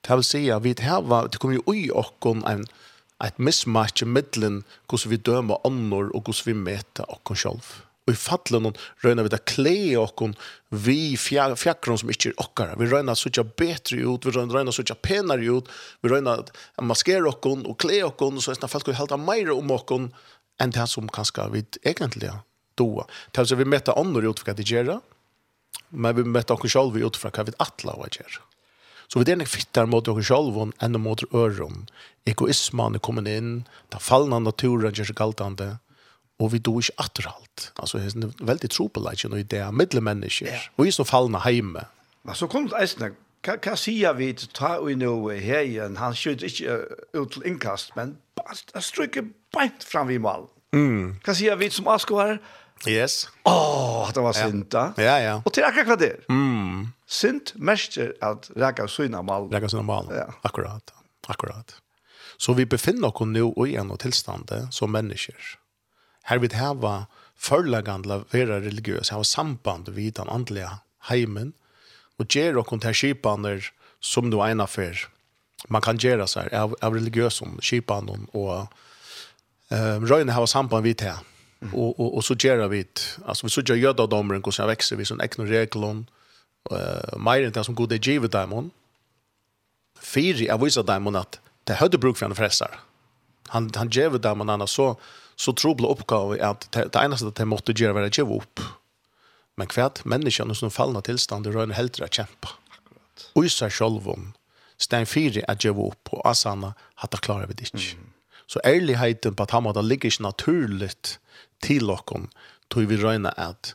Tal säger vi det här var det kommer ju oj och en ett mismatch i mitten hur vi dömer annor och hur vi mäter och oss själva. Og i fallen røyna vi da kle okkon vi fjakkron som ikke er okkara. Vi røyna suttja betre ut, vi røyna suttja penare ut, vi røyna maskere okkon og kle okkon, så er folk vi halda meira om okkon enn det som kanskje vi egentlig doa. Det er vi møtta andre ut for hva de gjerra, men vi møtta okkon sjálf ut for hva vi atla hva gjerra. Så vi er nek fittar mot okkon sjálf enn mot øron. Egoisman er kommet inn, ta fallna naturen gjør seg galtande, og vi dår ikke atterhalt. Altså, det er veldig tro på det, og det er middelmennesker. Ja. Og vi er så fallende hjemme. Men så kom det eisene, hva, hva sier vi til ta og nå her igjen? Han skjøter ikke ut til innkast, men han stryker beint fram i mål. Mm. Hva sier vi som Askvar? Yes. Åh, oh, det var sint da. Ja, ja. Og til akkurat hva det er. Mm. Sint mester at reka syna mål. Reka syna mål, ja. akkurat. Akkurat. Så vi befinner oss nå i en tilstand som mennesker. Her vil heva förlagandla vera religiös heva samband vid den andliga heimen, og gjer okkom til kipaner som du eina fyr. Man kan gjera så her, av, av religiøs om kipanen, og eh, røyne samband vid det. Mm. Og, og, og så gjer vi, altså vi så gjer jøda domren, hvordan jeg vekser, vi sånn ekne reglon, uh, mer enn det som god er givet dem hon. Fyri, jeg viser dem hon at det høyde bruk for han fressar. Han, han givet dem hon, så, så trobla oppgave er at det eneste at de måtte gjøre var å gjøre opp. Men hvert menneskene som fallna tilstand det røyne helt å kjempe. Og i seg selv om stein fire at gjøre opp, og asana at det klarer vi det ikke. Mm. Så ærligheten på at han måtte ligge ikke naturlig til dere, tror vi røyne at,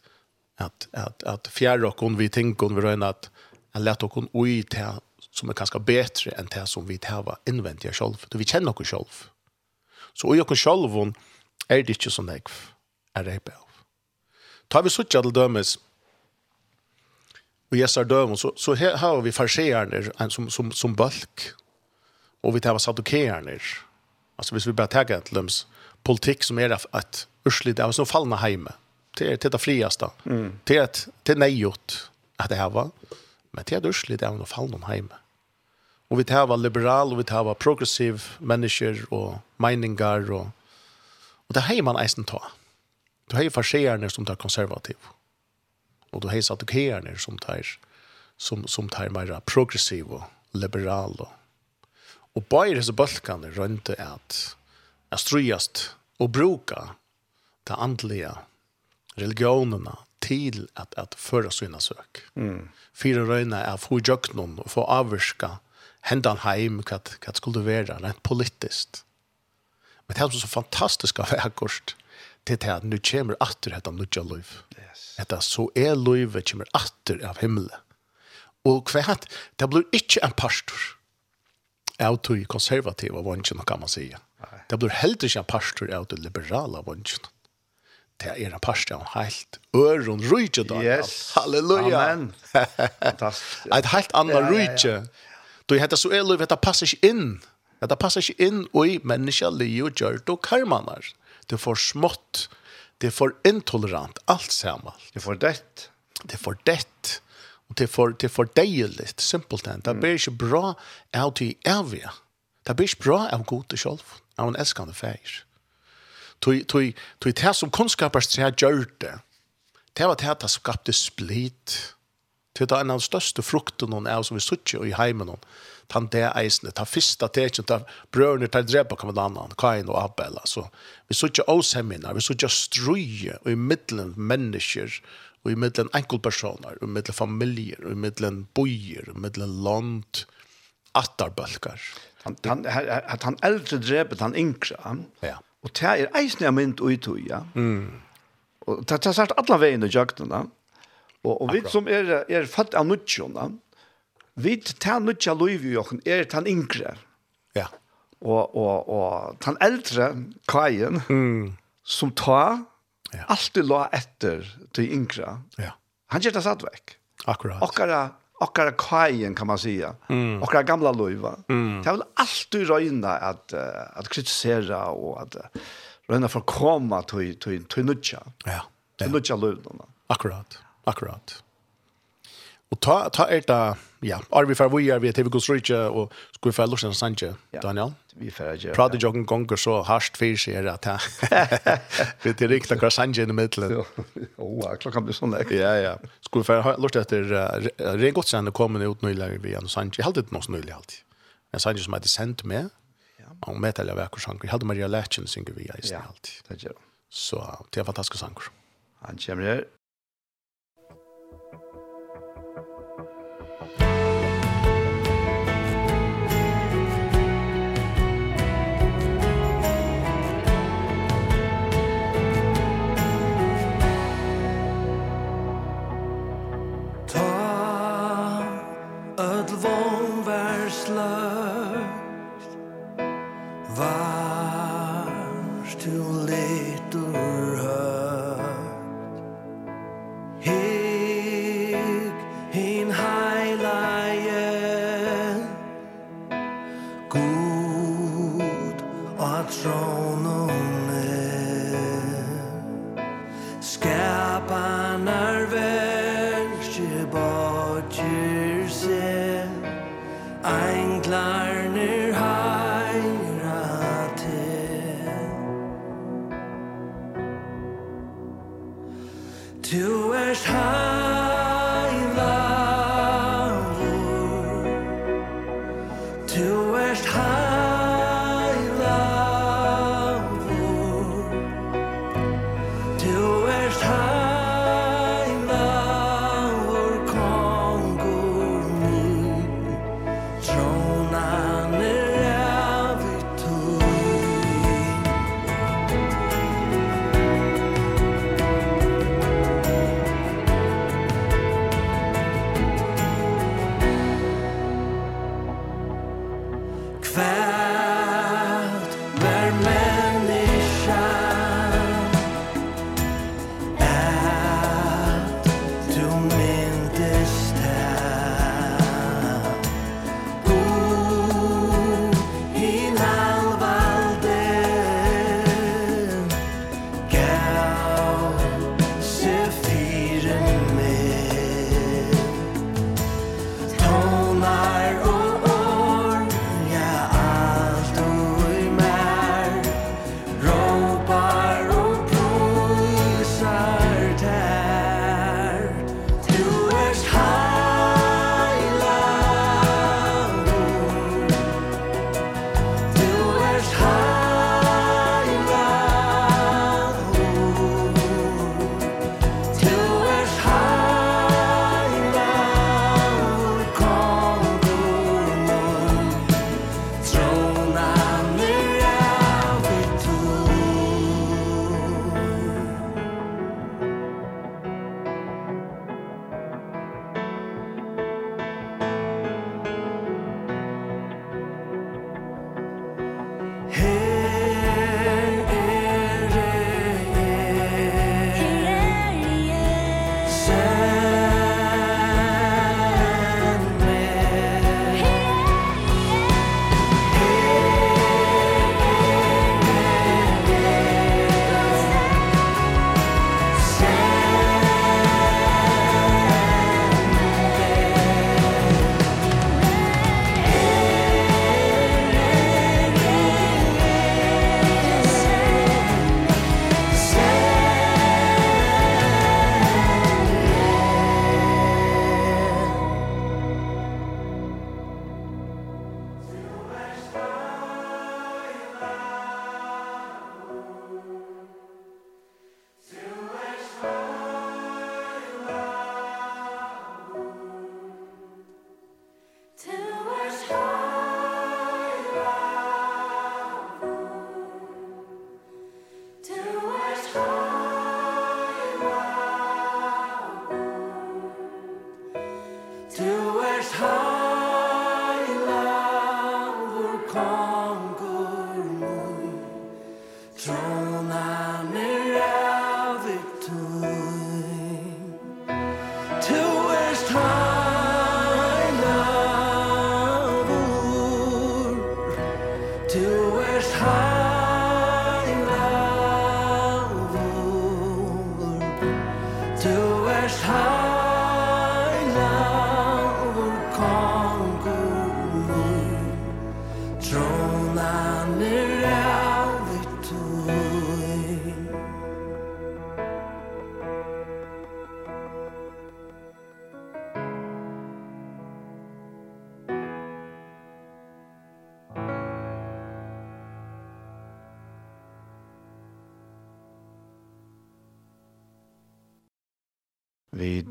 at, at, at fjerde dere, vi tenker, vi røyne at han lette dere ui til som er kanskje bedre enn det som vi tar innvendig selv. Så vi kjenner dere selv. Så i dere selv, er det ikke så nekv, er det ikke. Ta vi suttja til dømes, og gjestar dømen, så, så her har vi farseerne som, som, som bølg og vi tar sadokeerne, altså hvis vi bare tar til dømes, politikk som er at urslit, er som fallna heime, til, til det friaste, mm. til, at, til nejot at det her var, men til at urslit, er som fallna heime. Og vi tar liberal, og vi tar progressiv mennesker, og meningar og Og det heier man eisen ta. Du heier farsierne som tar konservativ. Og du heier satukerne som tar, som, som tar mer progressiv og liberal. Og, og bare disse bølgene rønte at jeg strøyest og bruka det andlige religionene til at, at føre sine søk. Mm. Fire røyne er få gjøkken og få avvirka hendan heim hva, hva skulle være rent politiskt Men det er så fantastisk av akkurat til det at nu kommer atter etter nødja liv. Yes. Dette så er livet kommer atter av himmelen. Og hva det blir ikke en pastor av to konservativa vansjen, kan man säga. Det blir heller ikke en pastor av de liberala vansjen. Det er en pastor av helt øron rydje da. Yes. Halleluja. Amen. Fantastisk. Et helt annet rydje. Du heter så er livet, det passer ikke inn Ja, det passer ikke inn i menneska li og gjørt og karmanar. Det er for smått, det er for intolerant, alt sammen. Det er for dett. Det er for dett, og det er for, det er for deilig, Simpelt enn. Det blir ikke bra av de evige. Det blir ikke bra av gode selv. av en elskende feir. Tui, tui, tui, det som kunnskapar seg gjør det, var det som skapte split. Det er en av de største frukten er som vi suttje i heimen, tan det eisene, ta fyrsta tekjen, ta brødene, ta drepa kom en annan, Kain og Abel, altså. Vi så ikke oss vi så ikke strøye, og i middelen mennesker, og i middelen enkeltpersoner, og i middelen familier, og i middelen bojer, og i middelen land, attarbølkar. Han, han, at han eldre drepet han yngre, ja. og det er eisene jeg mynd og ja. Mm. Og det er sagt alle veien i jøktene, og, og vi som er, er fatt av nødtjene, Vi tar nødja loiv i jokken er tan yngre. Ja. Og, og, og tan eldre kajen mm. som tar ja. alltid la etter til yngre. Ja. Han gjør det satt vekk. Akkurat. Akkurat akkurat kajen kan man säga. Mm. Akkurat gamla löva. Mm. Det vill alltid röjna att att kritisera och att röjna för komma till till till nutcha. Ja. Till nutcha loiva. Akkurat. Akkurat. Og ta, ta er det, ja, Arvi fer vi er vi til vi går strykje, og skal vi fer Lorsen Sanje, Daniel? vi fer ikke. Prater jo en gang så hardt for seg er at vi til riktig hva Sanje i middelen. Åh, klokka blir sånn ek. Ja, ja. Skal vi fer Lorsen etter, uh, Regodsen er kommer ut nøylig vi enn Sanje, jeg halte det noe så nøylig alltid. Men Sanje som heter sendt med, og med til jeg vekker sanger, jeg halte Maria Lætjen synger vi i stedet alltid. Ja, det gjør Så det er fantastisk sanger. Han kommer her,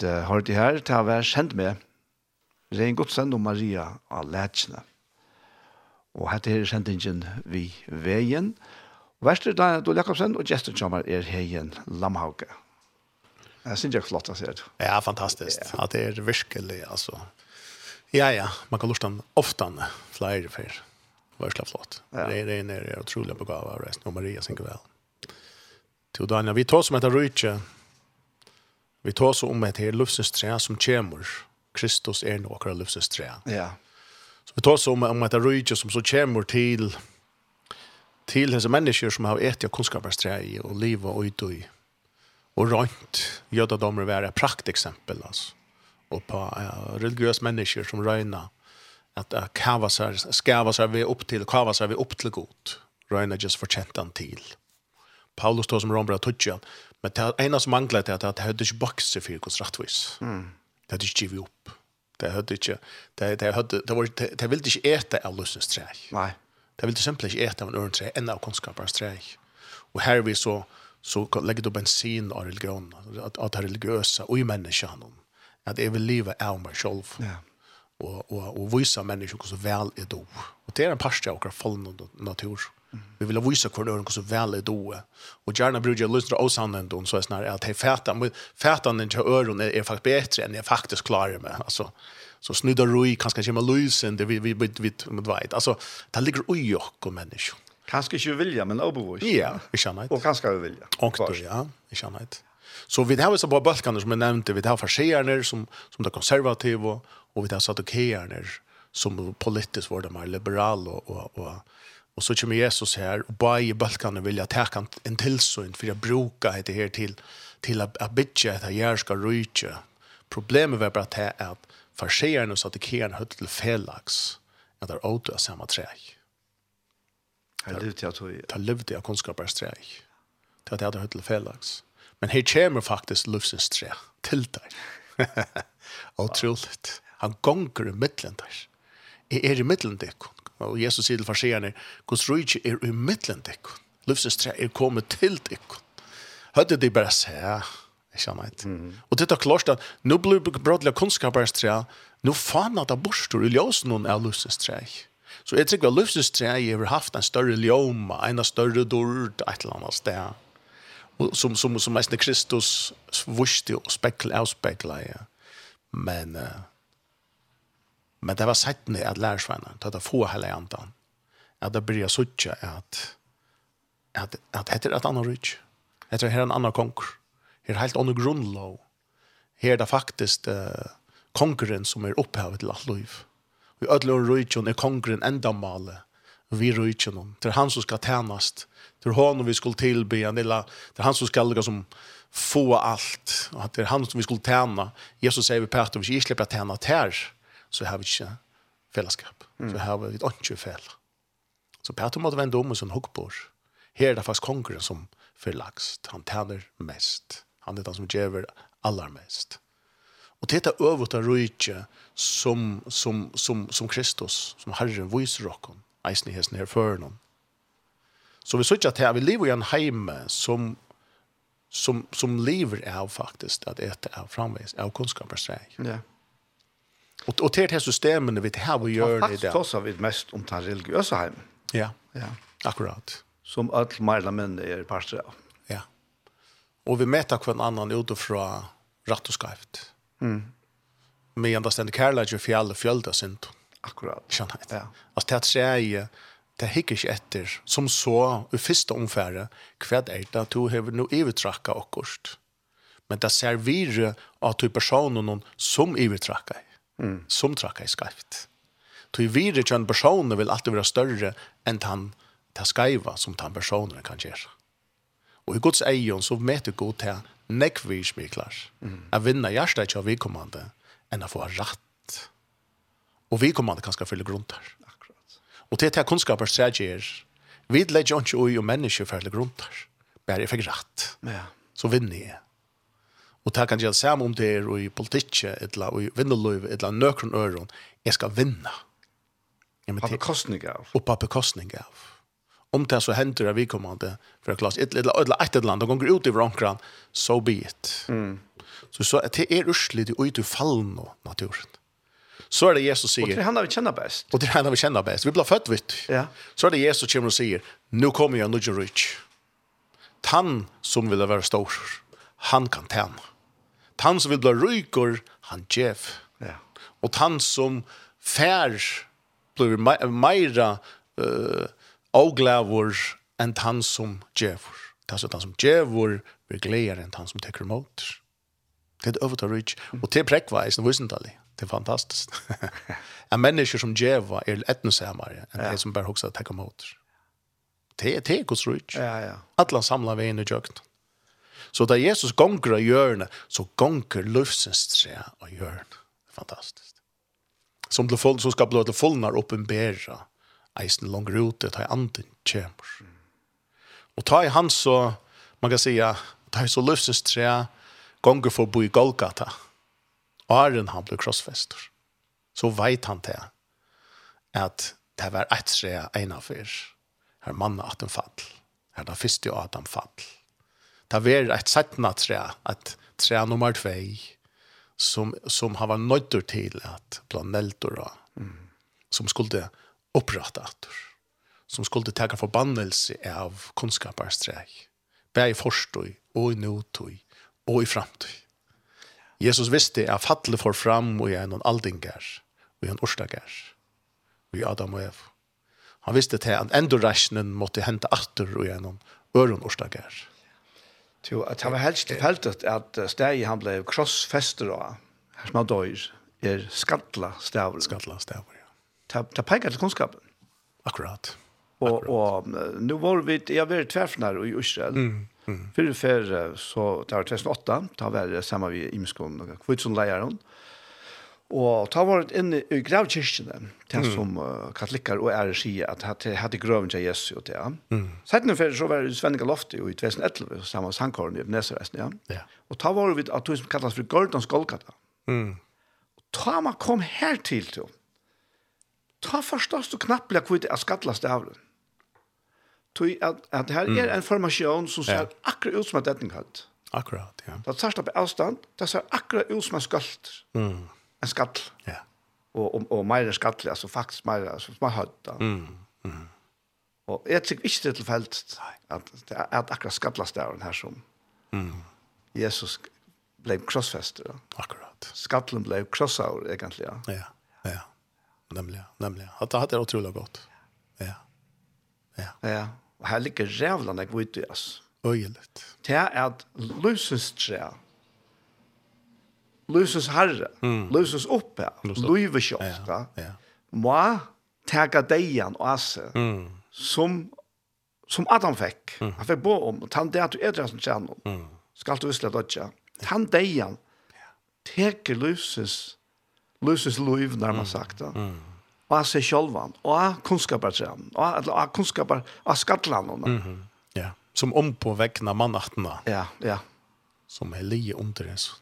tid uh, har det her til å være kjent med Rein Godsen og Maria av Lætsjene. Og hette her er kjentingen vi veien. Værster Daniel Jakobsen og Gjester Kjammer er heien Lamhauke. Jeg synes jeg er flott, å se det. Ja, fantastisk. Ja. At det er virkelig, altså. Ja, ja, man kan lort den ofte flere for. Det flott. Ja. Rein er utrolig begavet av resten, og Maria synker vel. Til Daniel, vi tar som heter Rydtje, Vi tar så om ett här livsens trä som kommer. Kristus är nog akkurat livsens trä. Ja. Så vi tar så om, om ett röjtje som så kommer till till dessa människor som har ätit kunskapsträ i och liv och ut og i. Och rönt göda dem att vara praktexempel alltså. Och på uh, religiösa människor som röjna att uh, kava sig, skava sig upp till, kava sig upp till god. Röjna just förtjäntan till. Paulus tog som rombra tutja, men det ena som manglet er at det hadde ikke bakse for hos rettvis. Mm. Det hadde ikke givet opp. Det hadde ikke, det, det, hadde, det, var, det, det ville ikke ete av løsens tre. Nei. Det ville simpelthen ikke ete av en øren tre, enn av kunnskaperens tre. Og her vi så, så legger du bensin av religion, at, at det religiøse og i menneskene, at jeg vil leve av meg selv. Ja. Og og og vísa mennesku hvussu vel er do. Og det er ein pastja av okkar fallen natur. Vi vill vise hur det är så väl är då. Och bruker jeg jag lyssna och sanna ändå så är snarare att fätan, fätan den till öron är, är faktiskt bättre än jag faktiskt klarar mig. Alltså, så snudda roi kanske kommer lysen, det vi vi vi vi vet. Alltså, det ligger ui og mennesker. Kanske ikke vilja, men obevoice. Ja, vi känner Og Och vi vilja. Och då, ja, vi känner det. Så vi har så på balkaner som jag nämnde, vi har farsierner som, som det konservativa och vi har satt och som politiskt var de mer liberal och, och, och Och så kommer Jesus här och bara i balkan vill jag ta en tillsyn för jag brukar det här till till att, att bitcha att jag ska ryka. Problemet var bara att det är att farsearna så att det kan höra till felax att det är åter samma träg. Jag levde jag tror jag. Jag levde jag kunskapars träg. Det hade hört til felax. Men her kommer faktisk livsens trä til dig. Otroligt. Han gonger i mittlen der. Jeg er i mittlen där. Og Jesus sier til farsierne, Guds rujtje er i middelen dikken. Livsens tre er kommet til dikken. Hørte de bare se, ja, ikke annet. Mm. Og dette er klart at nå blir brådelig kunnskapers tre, nå faen at det borster i ljøsen noen av livsens tre. Så jeg tror at livsens tre har haft en større ljøm, en større dord, et eller annet sted. Og som, som, som, mest Kristus vuste og spekla, avspekla, ja. Men... Uh, Men det var sett ned at lærersvennen, til at få hele andan, at det blir suttje at, at, at heter et annet rydt. Heter her en annan konger. Her er helt annet grunnlov. Her er det faktisk uh, kongeren som er opphavet til alt liv. Vi ødler rydt er kongeren enda male. vi rujtjen om. Det er han som skal tjänast. Det er han vi skulle tilby. Det er han som skal lukka som få allt. Det er han som vi skulle tjäna. Jesus sier vi Petter, vi ikke slipper tjäna tær så har vi ikke fellesskap. Mm. Så har vi ikke fel. Så Peter måtte vende om og sånn hukkbord. Her er det faktisk kongeren som forlagst. Han tjener mest. Han er den som gjør allermest. Og det er øvut av rujtje som, som, som, som Kristus, som Herren viser okken, eisen i hesten her før noen. Så vi sier at her, vi lever i en heime som, som, som lever av faktisk at et er framvis, av kunnskapers rei. Ja. Yeah og til det systemet vi har att göra det där. Fast vi mest om den religiøse heim. Ja. Ja. Akkurat. Som all märla män er pastor av. Ja. Og vi møter hver annan utifrån rett og skevt. Mm. Men ända ständigt kærlighet och fjäll och fjölda synd. Akkurat. Skjønner jeg. Ja. Altså det här är det hikker ikke etter, som så, i første omfære, hva er det at du har noe ivertrakket akkurat. Men det ser videre at du personen noen som ivertrakket mm. som trakka i skarft. Tog videre kjønn personer vil alltid være større enn han ta skaiva som tan personer kan gjøre. Og i Guds eion så møter god til nekvismiklar. Mm. At vinna hjertet ikke av vikommande enn å få ratt. Og vikommande kan skal fylle grunter. Akkurat. Og til til kunnskaper strategier, vi legger ikke ui og mennesker fylle grunter. Bare jeg fikk ratt. Ja. Så vinner jeg. Og det kan gjøre samme om det er i politikket, eller i vinnerløyve, eller nøkron øron. Jeg skal vinne. vinna. På bekostning av. Og på bekostning av. Om det så hender det vi for å klare et eller annet, et eller annet, og går ut i vrankran, so be it. Mm. Så, så det er urslig, det ut ute i fallen og naturen. Så er det Jesus sier... Og det er han vi kjenner best. Og det er han vi kjenner best. Vi blir født, vet Ja. Så er det Jesus som kommer og sier, «Nå kommer jeg, nå er jeg rydt. Tann som vil være stor, han kan tjene tann som vil bli rykor, han gjev. Ja. Og tann som fær blir me meira uh, avglævor enn tann som djevor. Det er tann som djevor blir gleder enn tann som teker mot. Det er øvrigt av ryk. Og til er prekkveis, det er visentallig. Det er fantastisk. en menneske som djeva er etnosamere enn ja. de som bare hoksa teker mot. Det er tekos ryk. Ja, ja. Alla samla veien i jøkken. Så da Jesus gonger av hjørne, så gonger løvsens tre av hjørne. Fantastisk. Som, til full, som skal blå til fullnar oppenbæra eisen langer ute, ta i anden kjemur. Og ta i han så, man kan sija, ta i så løvsens tre gonger for å bo i Golgata. Og herren han ble krossfester. Så veit han til at det var et tre ena fyr. Her manna at den fall. Her da fyrste Adam fall det var ett sättna trä, att trä nummer 2 som, som har varit nöjder till att planeltor mm. som skulle upprätta som skulle ta förbannelse av kunskaparsträg. Bär i forstoj och i notoj och i framtoj. Jesus visste att fatle får fram och är någon aldingar och en orstagar och i Adam och Eva Han visste att han ändå räknen måtte hända attor och är någon öron orstagar. Jo, at han var helst tilfeltet at stegi han ble krossfester av, her som han døyr, er skattla stavr. Skattla stavur, ja. Ta, ta peker til kunnskapen. Akkurat. Og, og nu var vi, jeg var tverfnar i Israel. Mm, mm. Fyrir fer, så det var 2008, da var det samme vi i Imskån, og leier hun. Mm Og ta var det inne i gravkirkene, det som uh, katolikker og ære sier at det hadde grøven til Jesu og det. Mm. Settene før så var det Svenninga Lofti i 2011, sammen med Sankåren i Neservesten, ja. ja. Og ta var det at det som kallas for Gordons Golgata. Mm. Ta man kom her til til, ta forstås du knappelig hvor det er skattlast av den. Tui at, at her er en formasjon som ser ja. akkurat ut som et etningkalt. Akkurat, ja. Det er på avstand, det ser akkurat ut som en skalt. Mm en skall. Ja. Och och och mer skall alltså faktiskt mer alltså man hade. Mm. Mm. Och jag tycker inte det tillfälligt att det är att akkurat skallas där den här som. Mm. Jesus blev krossfester. Ja. Akkurat. Skallen blev krossaur egentligen. Ja. Ja. ja. Nemlig, nemlig. Att det hade otroligt gott. Ja. Ja. Ja. Og her ligger rävlarna kvitt i oss. Öjligt. Det är att lusens tre, Lusus herre, mm. lusus oppe, luive kjofta, ja, ja. må tega deian og asse, mm. som, som Adam fikk. Mm. Han fikk bo om, han det at du er det som kjenner, mm. skal du visle dodja. Han deian, teker lusus, lusus luiv, nærmest sagt, det. Mm. Og av seg sjølvan, og av kunnskapartren, og av kunnskapar, av skattlandene. Mm -hmm. Ja, som om på vekkene mannattene. Ja, ja. Som er lige under det, så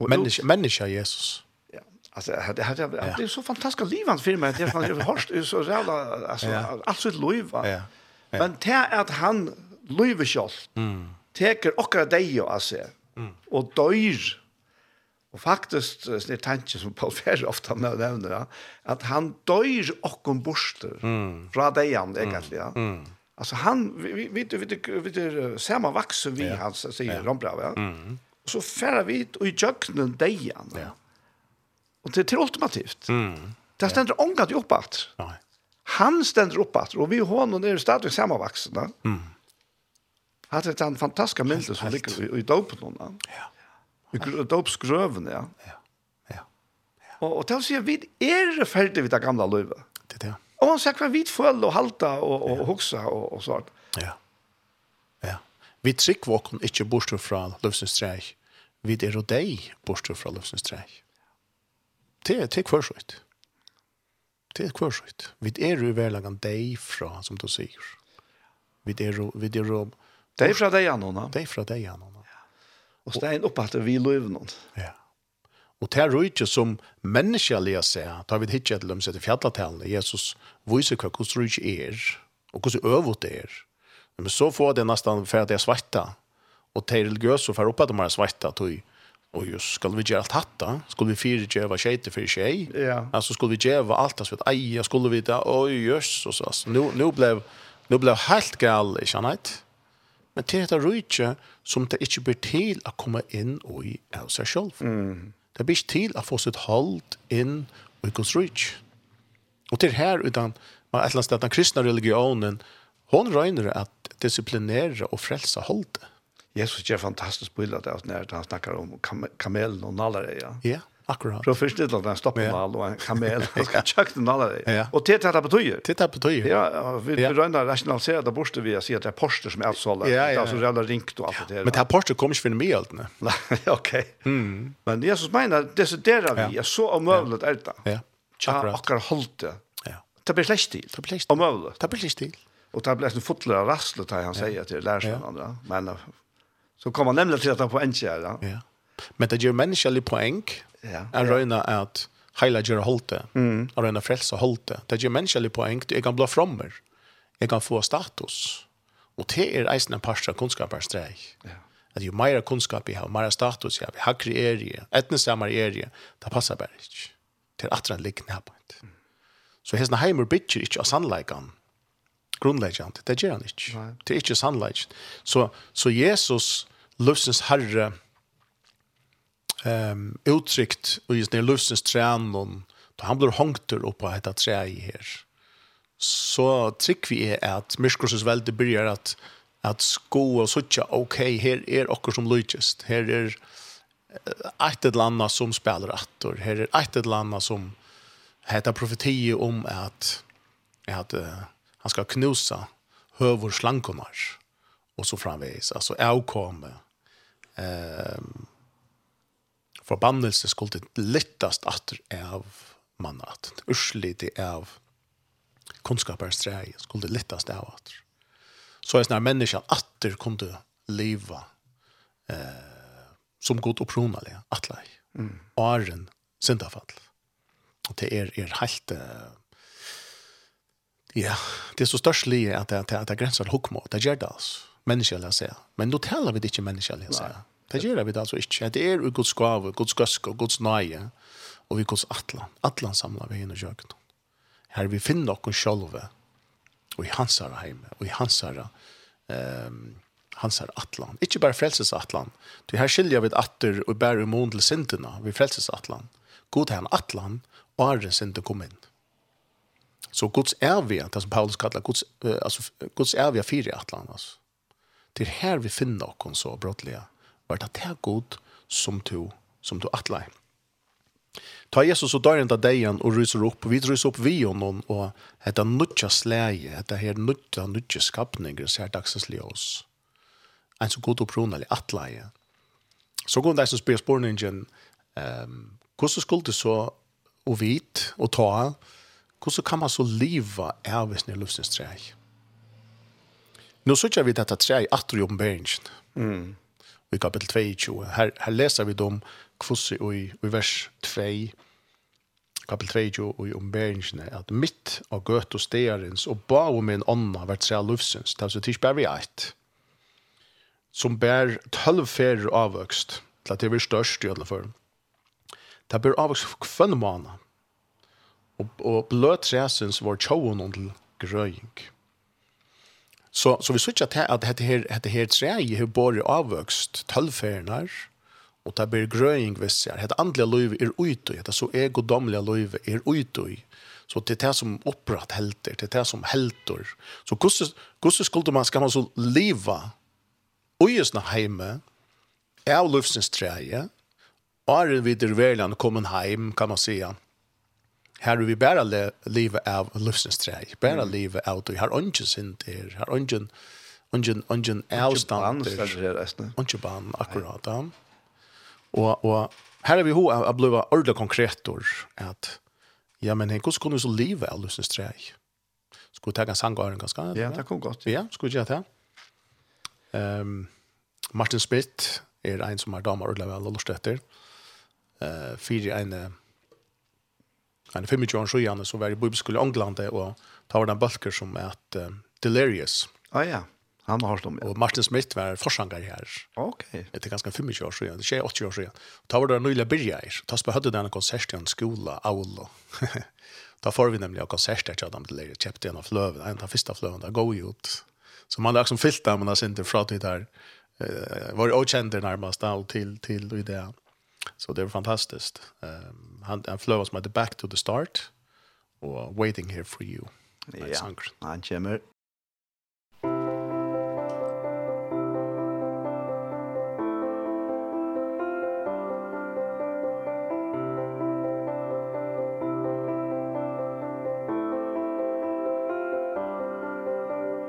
Och människa människa Jesus. Ja. Alltså det hade det är så fantastiskt livande hans filmer det är hörst så jävla alltså allt sitt liv. Ja. Men det är att han lever själv. Mm. Teker och dig alltså. Mm. Och dör. Og faktisk, det er tanken som Paul Ferre ofta nämner ja, at han dør okken borster mm. fra deg han. Ja. Mm. Han, vi, vi, vi, vi, vi, vi, samma vax vi, vi, ja. vi, vi, ja. vi, så færer vi ut i jøkkenen deian. Ja. Og det er til ultimativt. Mm. Det stender ja. ångat jo oppåt. Nei. Han stender oppåt, og vi har hånden er stadig sammenvaksende. Mm. Hatt det en fantastisk myndighet som ligger i, i dopen. Ja. I dopsgrøven, ja. Ja. ja. ja. Og, og til å si at vi er ferdig vid det gamle livet. Det er det. Og han sier hva vi føler og halter og, og ja. hokser og, og sånt. Ja. Ja. Vi trykker våkken ikke bort fra løsningstreik vid er og deg bortstur fra løsens treg. Det er til kvørsøyt. Det er kvørsøyt. Vid er jo verlagan deg fra, som du sier. Vid er jo... Vid er jo deg fra deg anona. Deg fra deg Anna. Ja. Og stein opp vi løyv noen. Ja. Og det er jo ikke som menneskelige seg, da vi hittet til dem setter fjallatallene, Jesus viser hva hvordan det ikke er, og hvordan øvet det er. Men så får det nesten ferdig svarta, och det religiös så för upp att de har svajta tog och just ska vi göra allt hatta? Skulle vi fyra göra skit för sig ja. Alltså skulle vi göra allt så att aj skulle vi det oj just så så nu nu blev nu blev helt gal i sanat men det heter rutje som det inte blir till att komma in och i sig själv mm. det blir till att få sitt håll in och i Guds rutje och till här utan man ett eller den kristna religionen hon röjner att disciplinera och frälsa hållet Jesus gjør fantastisk bilde av det når han snakker om kam kamelen og nallere, ja. Ja, akkurat. Fra først litt at han stopper ja. mal og en kamel, han skal tjøkke den nallere. Ja. Og til det betyr. Til det betyr. Ja, vi ja. rønner rasjonalisere det borste vi si at det er poster som er utsolgt. Ja, ja. Det er altså rævla ringt og alt det her. Men det er Porsche kommer ikke finne mye alt, ne? Nei, ok. Mm. Men Jesus mener, desiderer vi, er så omøvlet er det. Ja, akkurat. Akkurat holdt det. Ja. Det blir slett til. Det blir slett til. Omøvlet. Det blir slett til. Og det blir en fotler av rasslet, har han sier til lærersvenn andre. Men Så kommer man nemlig til at han en her. Ja. ja. Men det gjør menneskelig poeng. Ja. Jeg røyner at heila gjør holdt det. Mm. Jeg røyner frelse holdt det. Det gjør menneskelig poeng. Jeg kan bli frommer. Jeg kan få status. Og det er eisen en parst av kunnskaperstreg. Ja. At jo mer kunnskap jeg har, mer status jeg har, hakker er jeg, etnesammer er jeg, det passer bare ikke. Det er atren liggende arbeid. Mm. Så hesna heimer bytjer ikke av sannleikan, grunnleggjant, Det gör han inte. Det er inte sannläggande. Så, så Jesus løsens herre um, uttrykt og just när løsens trænen da han blir hongter upp på dette treet i her så trykk vi er at myskrossens velde börjar at at sko og suttja, ok, her er okkur som lydgjest, her er eit et landa som spelar attor, her er eit et landa som heter profetie om at, at uh, han skal knusa høver slankonar, og så framvis, altså avkomme, ehm forbannelse skulle lättast atter av mannat. Urslite av kunnskapens sträj skulle lättast av atter. Så är när människan atter kunde leva eh som god opprunalig, atlei. Mm. Åren syndafall. Og det er, er helt eh, ja, det er så størst lige at det at det gränsar hukmo. Det gjør det altså människa eller så. Men då talar vi det inte människa eller så. Det gör vi det alltså inte. Det är ur Guds gåva, Guds gusk och Guds nöje. Och vi Guds atlan. Atlan samlar vi in och gör Här vi finner oss själva. Och i hans herre hemme. Och i hans. Um, hans herre atlan. Inte bara frälsesatlan. Det här skiljer vi atter och bär imon till synderna. Vi frälsesatlan. God han atlan. Och arren synder kom in. Så Guds är vi, det som Paulus kallar, Guds, uh, alltså, Guds är vi fyra atlan. Alltså. Det er her vi finner oss så brottlige. Var det det god som du, som du atler. Ta Jesus og døren av degen og ryser opp. Vi ryser opp vi og noen, og etter nødja sleie, etter her nødja, nødja skapninger, ser dagsens li oss. En så god opprona, eller atleie. Så går det som spør spørningen, um, hvordan skulle det så å vite og ta, hvordan kan man så liva av sin livsens treie? Nu söker vi detta tre att i oppenberingen. Mm. I kapitel 22. Här här läser vi dem kvosse och i vers 2 kapitel 2 og i ombæringen at mitt av gøt og stegarens og ba om min ånda vært tre av lufsens, det er så tids bare eit, som bær tølv ferer avvøkst, til at det blir størst i alle fall. Det bør avvøkst for kvønn måned, og, og bløt tresens var tjåen til grøying. Så, så vi sier ikke at dette her, dette her treet har bare avvøkst tølvferdene, og det blir grøying hvis jeg. Dette andelige livet er ute dette så egodomlige livet er ute Så det er det som oppratt helter, det er det som helter. Så hvordan skulle man, skal man så leva ugesna heime, av livsens treet, og er videre verland kommet heim, kan man säga Her vi bare le, livet av livsnestreg, Bare mm. livet av det. Her ungen sint er, her ungen, ungen, ungen avstand er. Ungen ban, akkurat. Ja. Og, og her er vi ho av bliva ordentlig konkretor, at ja, men hvordan kunne vi så livet av livsnestreg? Skulle vi ta en sangaren ganske? Ja, det kom godt. Ja, skulle vi gjøre det. Um, Martin Spitt er en som er damer ordentlig vel og lort etter. Uh, fyrir en en 25 år siden så var i bibelskole i England og ta var den bøkker som er at uh, Delirious. Ah ja, han har slått med. Og Martin Smith var forsanger her. Ok. Det er ganske 25 år siden, det er 80 år siden. Ta var det nøyla byrja her. Ta spør høyde denne konsert i en skola, Aulo. ta får vi nemlig konsert her til Adam Delirious, kjøpte en av fløven, en av første fløven, det går jo ut. Så man har liksom fyllt dem, man har sint fra til der. Uh, var jo kjent nærmest, og til, til, til, til, Så det var fantastiskt. Um, han, han flövar som heter Back to the Start og Waiting Here for You. Ja, han kommer.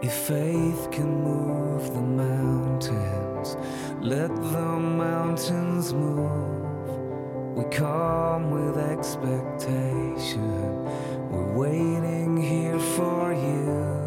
If faith can move the mountains, let the mountains move. We come with expectation. We're waiting here for you.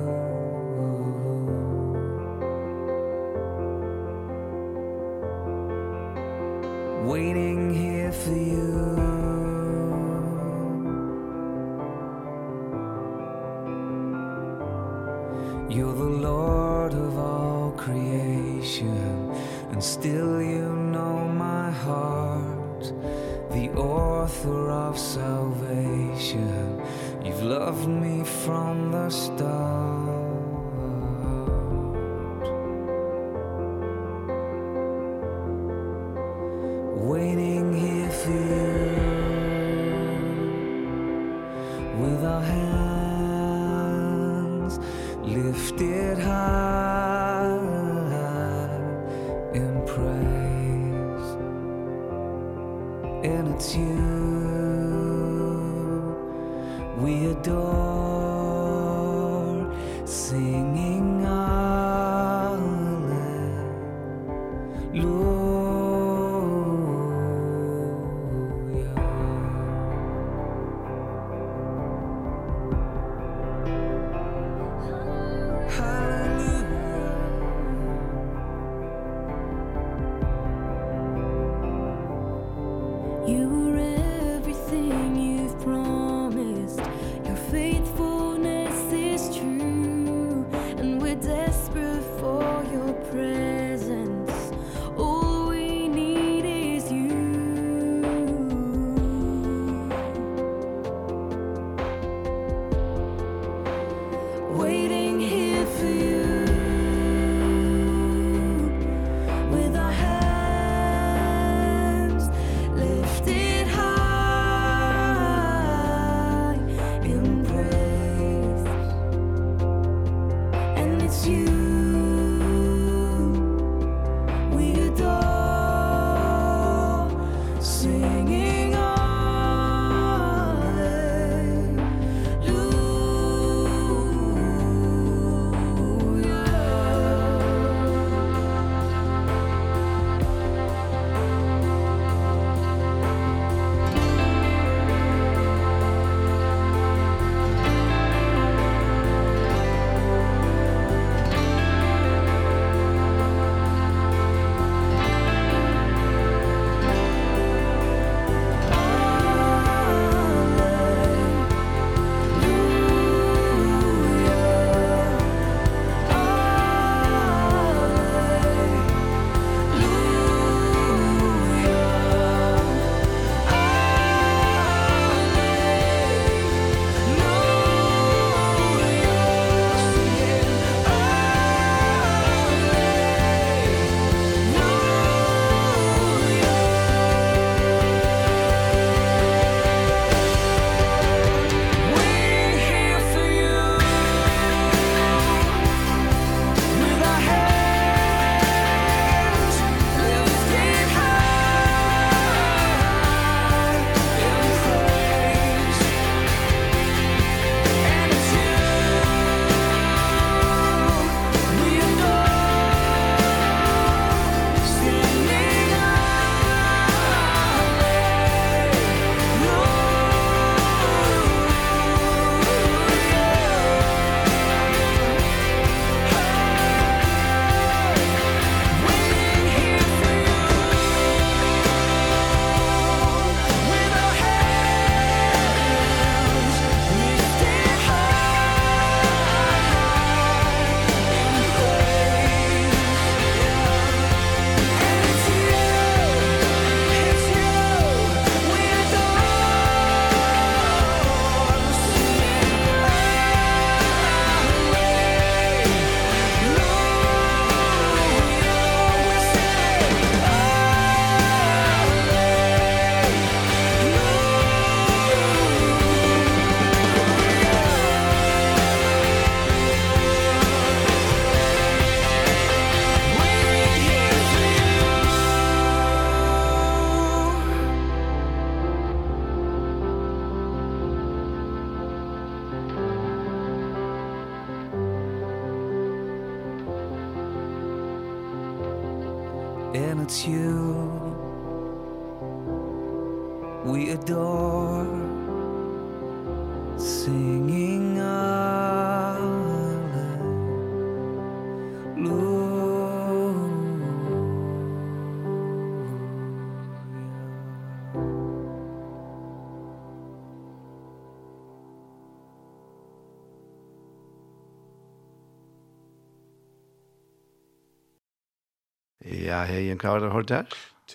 hei en kvar har hørt her?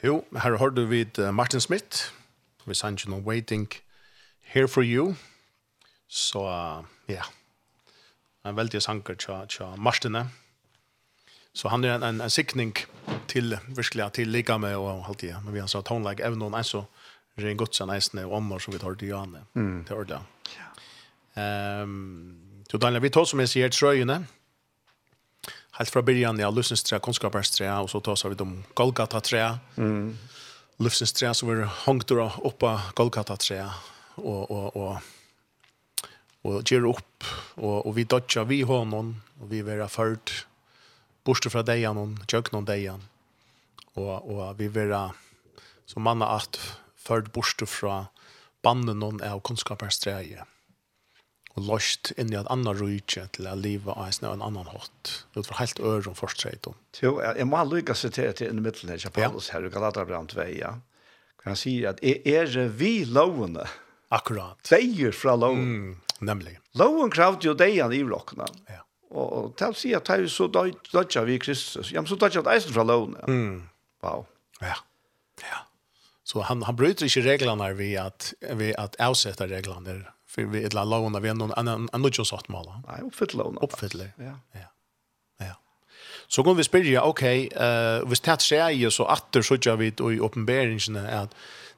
Jo, her har du vid Martin Smith, vi sanns jo Waiting Here For You, så ja, en veldig sanger til Martine. Så han er en, en, en sikning til virkelig til lika med og alt det, men vi har sagt tonelike, even om en så ren godsen eisne og ommer som vi tar til Johanne. mm. til Ørda. Ja. Um, så Daniel, vi tar som jeg sier trøyene, Helt fra början ja, Lusens tre, Kunskapers tre, og så tar vi om Golgata tre. Mm. Lusens tre som er hongt opp av Golgata tre, og, og, og, og gjør opp, og, og vi dodger vi honom, og vi vera ført borste fra deg, noen, tjøk noen deg, og, og vi vera som manna at ført borste fra banden noen av Kunskapers tre, og lost inn i et annet rydtje til å leve av en annan hatt. Det var helt øre om forstreit. Jo, jeg må lykke å sitere til en midtelen i Paulus her, i Galaterbrand 2, ja. Kan han sier at er er vi lovene? Akkurat. Deier fra loven. Mm, nemlig. Loven kravde jo deian i rockene. Ja. Og til å si at det er så dødja vi Kristus. Ja, men så dødja det eisen fra loven. Ja. Mm. Wow. Ja. Ja. Så han, han bryter ikke reglene ved at, ved at avsette reglene för vi ett låna vi någon annan annan just sagt mal. Nej, uppfyllt låna. Uppfyllt. Ja. Ja. Ja. Så går vi spyrja, ok, uh, hvis det skjer jo så atter så gjør vi i oppenberingene at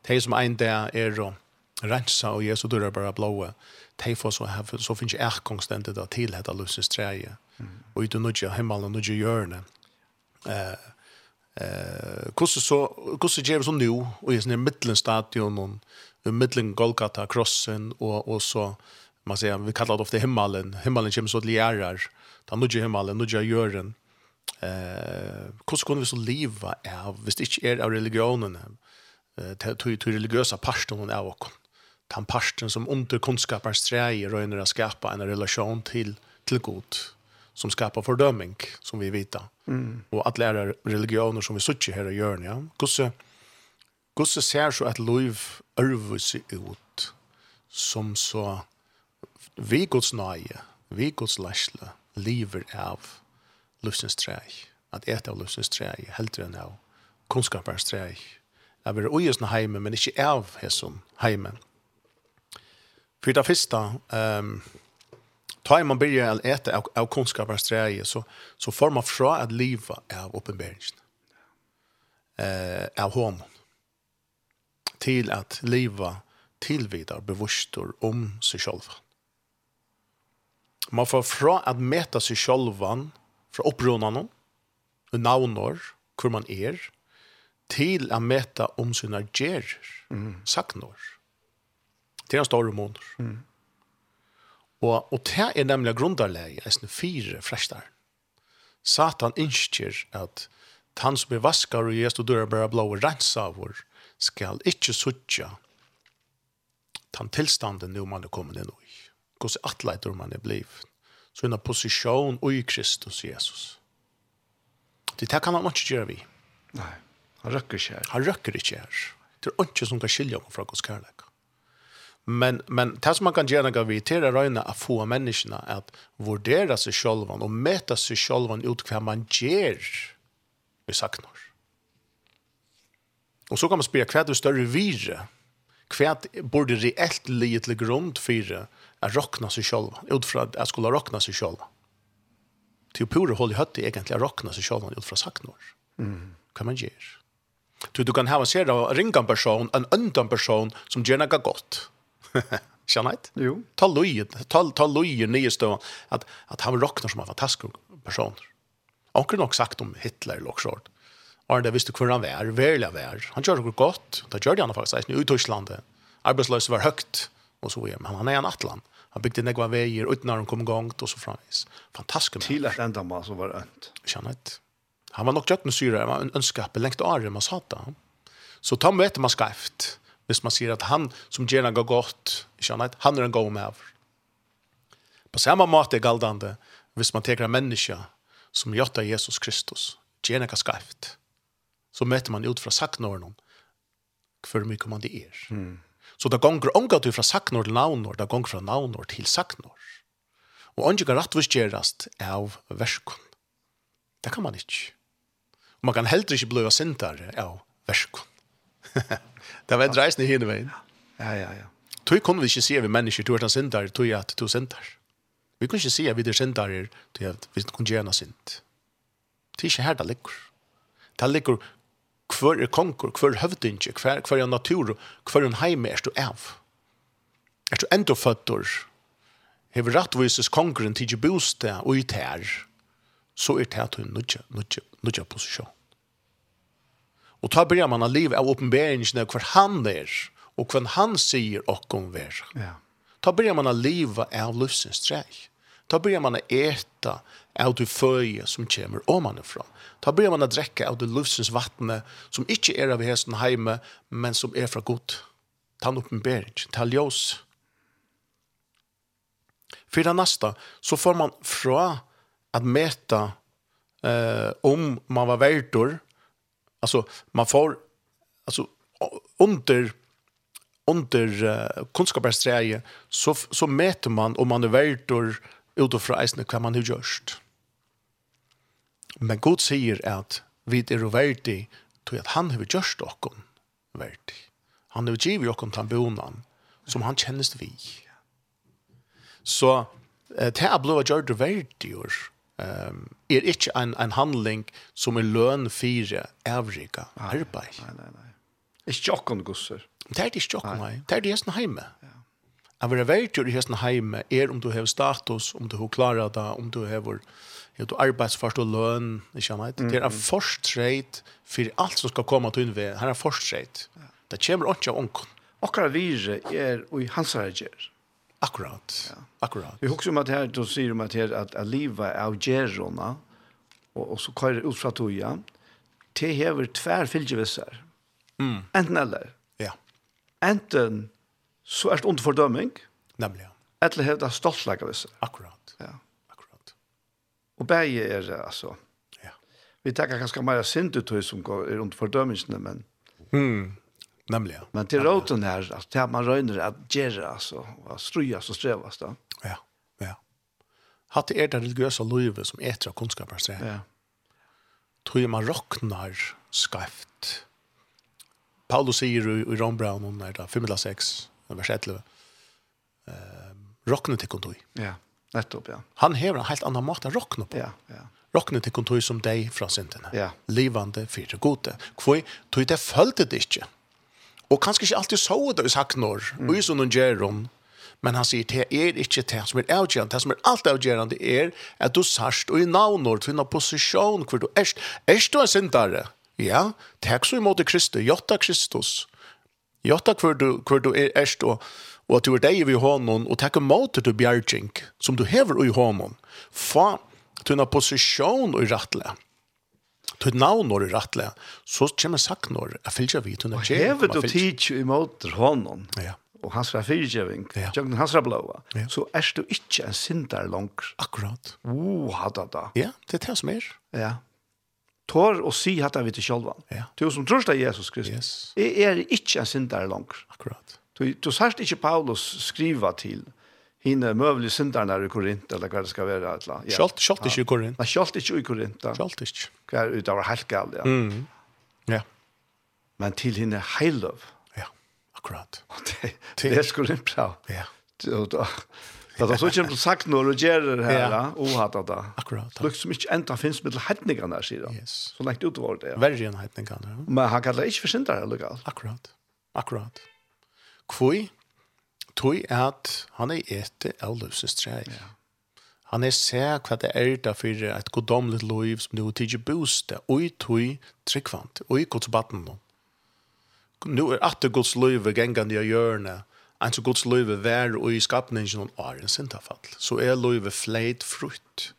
de som en der er å rensa og Jesu døra bare blåa, de får så, have, så finnes jeg erkongstendet da til dette løsens treje, mm. og ute nødje himmelen og nødje hjørne. Uh, uh, hvordan så, hvordan gjør vi så nå, og i sånne midtelen stadion, og mittlen Golgata krossen og och så man säger vi kallar det ofta himmelen himmelen kommer så att lärar ta nu himmelen nu gör den eh hur ska vi så leva är visst inte är av religionen eh till till religiösa pastorn är och den pastorn som under kunskapens sträger röner att skapa en relation till till Gud som skapar fördömning som vi vita. Mm. Och att lära religioner som vi söker här och gör, ja. Hur Gosse ser så at liv ørvelse ut som så vi gods nøye, vi gods lærsle, lever av løsens treg, at et av løsens treg, heldre enn av kunnskapens treg, at vi er ugesne heime, men ikke av hesson heime. For det første, um, ta man begynner å ete av, av kunnskapens treg, så, så får man fra at livet av oppenberingen, uh, av honom til at leva tilvidar bevustor om seg sjálva. Man får fra att mäta seg sjálva fra upprunnan og navnår, hvor man är, til att mäta om sina gerer, mm. saknor. Det er en stor månad. Mm. Och, och det är nemlig grundarläge, det är fire frästar. Satan innskjer at han som er vaskar og gjest og dører bare blå og rensa av vår, skal ikke suttja den tilstanden nu man er kommet inn i. Gås atleitur man er bliv. Så en posisjon i Kristus Jesus. Det her kan han ikke gjøre vi. Nei, han røkker ikke her. Han røkker ikke her. Det er ikke som kan skilja om fra Guds kærlek. Men, men det som man kan gjøre noe vi til å røyne av få menneskene at vurdere seg selv og møte seg selv ut hva man gjør i saknar. Og så kan man spørre hva er det større vire? Hva burde reelt ligge til grunn for å råkne seg selv? Ut fra at jeg skulle råkne seg selv. Til å pure holde i høttet egentlig å råkne seg selv ut fra noe. Mm. Hva man gjør? Du, du kan ha en serie av ringan person, en øndan person som gjør noe godt. Kjenner jeg? Jo. Ta løye, ta, ta løye nye støvn, at, at han råkner som en fantastisk person. Anker nok sagt om Hitler eller noe sånt Arne visste hvor han var, verlig var. Han gjør det godt, da gjør han faktisk, i Tyskland. Arbeidsløs var høyt, og så hjem. Han er en atlan. Han bygde negva veier uten når han kom gongt, og så framvis. Fantastisk. Til et enda man som var ønt. Kjennet. Han var nok jøkken syre, han var en ønskap, lengt året man sa det. Så ta med man skreft, hvis man sier at han som gjerne går godt, kjennet, han er en god med. På samme måte er galdande, hvis man teker en menneske som gjør Jesus Kristus, gjerne går skreft så møter man ut från saknorna hvor mye man det er. Mm. Så det gånger omgår du fra saknår til navnår, det gånger fra navnår til saknår. Og andre kan rettvisgjerast av verskon. Det kan man ikke. Og man kan heller ikke bli sintare av verskon. det var en reisende hinne veien. Ja, ja, ja. Tui kunne vi ikke si at vi mennesker tog en sintare, tog at tog sintar. Vi kunne ikke si at vi er sintare, tog at vi kunne gjerne sint. Det er ikke her det ligger. Det ligger hver er konkur, hver høvdinje, hver, hver er natur, hver er heime er du av. Er du enda føtter, hever rattvises konkurren tidsi bostad og i tær, så er det til nudja, nudja, nudja posisjon. Og ta börjar man av liv av oppenberingen av hver han er, og hver han sier okkom ver. Ja. Ta börjar man av liv av livsens treg. Ta börjar man att äta av det föje som kommer omanifrån. Ta börjar man att dräcka av det luftsens vatten som inte är av hästen hemma men som är från god. Ta en uppenbering, ta ljus. För det nästa så får man från att mäta eh, om man var värtor. Alltså man får alltså, under under uh, kunskapssträje så så mäter man om man är värtor utifra eisne hva man har gjørst. Men Gud sier at vi er verdig til at han har gjørst okken verdig. Han har givet okken til bonan som han kjennes vi. Så det er blod gjørt verdig um, er ikke en, en handling som er løn fire avrika arbeid. Nei, nei, nei. Ikke okken gusser. Det er ikke okken, nei. Det er det heime. Ja att vara värtjur i hästen heime er om du har status, om du har klarat det, om du har Ja, du arbeidsfast og løn, ikke sant? Det er en forstreit for alt som skal komme til innved. Her er en forstreit. Det kommer ikke av ånden. Akkurat vire er i hans herger. Akkurat. Ja. Akkurat. Vi husker om at her, du sier om at her, at, at livet er av gjerrona, og, og så kører ut fra toga, til hever tver fylgjevisser. Mm. Enten eller. Ja. Enten så er det under fordøming. Nemlig, ja. Eller hevda stoltleik av. Akkurat. Ja. Akkurat. Og begge er, altså, ja. vi tenker ganske mer sint ut som er under fordømmingene, men... Mm. Nemlig, ja. Men til råten her, altså, til man røyner at gjerra, altså, og strøyes og strevas, da. Ja, ja. Hatt er det religiøse livet som etter av kunnskaper seg. Ja. Tror man råknar skreft. Paulus sier i, i Ron Brown, om det er 5.6, i vers 11, eh, rockna till kontoi. Ja, nettopp, ja. Han hever en helt annan måte å rockna på. Ja, ja. Rockna till kontoi som deg fra syndene. Ja. Livande for det gode. Kvoi, tog det følte det ikke. Og kanskje ikke alltid så det i saknår, mm. og i sånne gjeron, men han sier det er ikke det som er avgjørende, det som er alt avgjørende er at du sørst og i navnår, du finner posisjon hvor du er. Er du en syndare? Ja, det så imot Kristus, jotta Kristus. Jotta hver du, hver du er erst og, og at du er deg i hånden og takke måte til bjergjeng som du hever i hånden. Fa til en posisjon i rattle. Til navn når i rettelig. Så kommer sagt når jeg fylgjer vi til en kjell. Hever du tid i måte hånden. Ja og hans fra fyrtjøving, ja. jøgnen hans fra blåa, ja. så er du ikke en syndare langer. Akkurat. Oh, hadda da. Ja, det er det som er. Ja tår og si hatt han vidt sjølva. Ja. Du som tror det Jesus Kristus. Yes. Jeg er ikke en syndare langer. Akkurat. Du, du sørst ikke Paulus skriva til hinne møvelig syndarna i Korint, eller hva det skal være. Eller, ja. Kjølt, kjølt ikke i Korint. Nei, kjølt ikke i Korint. Kjølt ikke. Hva er utover helt galt, ja. Mm. ja. Men til hinne heiløv. Ja, akkurat. det, det er Korint bra. Ja. Og da, Så det så ikke noe sagt når du gjør det her, og hatt det. Akkurat. Det som ikke enda finnes med hettningene her, sier han. Yes. Så lengt ut var det. Verre enn hettningene. Ja. Men han kallar ikke for syndere, eller gal. Akkurat. Akkurat. Kvoi, tog at han er ete av løsens trei. Ja. Han er se hva det er da for et godomligt liv som du tidlig boste, og tog tryggvant, og i godsbatten nå. Nu er at det gods liv gengan i hjørnet, Ein så Guds løyve vær og i skapningen og er en syndafall. Så er løyve fleit frukt.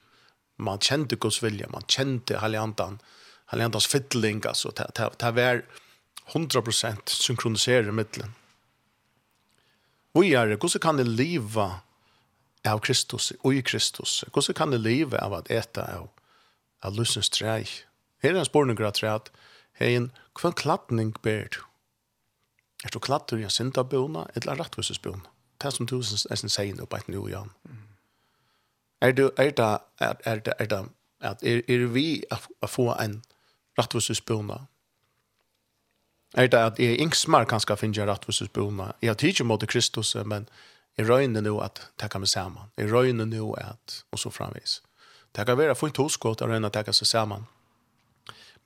Man kjente Guds vilja, man kjente Haliantan, Haliantans fiddling, altså, det var 100% synkroniserer i middelen. Hvor er det, hvordan kan det leve av Kristus, og i Kristus? Hvordan kan det leve av at eta av, av lysens trei? Her er en spørning av trei at, hei, hva klatning ber du? Er du klatter i en syndabona eller en rattvissesbona? Det er som du er sin seien oppe et nu, Jan. Er det, er det, er det, er det, at er, er vi å få en rattvissesbona? Er det at jeg inksmar kan skal finne en rattvissesbona? Jeg tidlig mot Kristus, men jeg røyner nå at det kan vi sammen. Jeg røyner nå at, og så framvis. Det kan være fullt hoskott å røyne at det kan se sammen.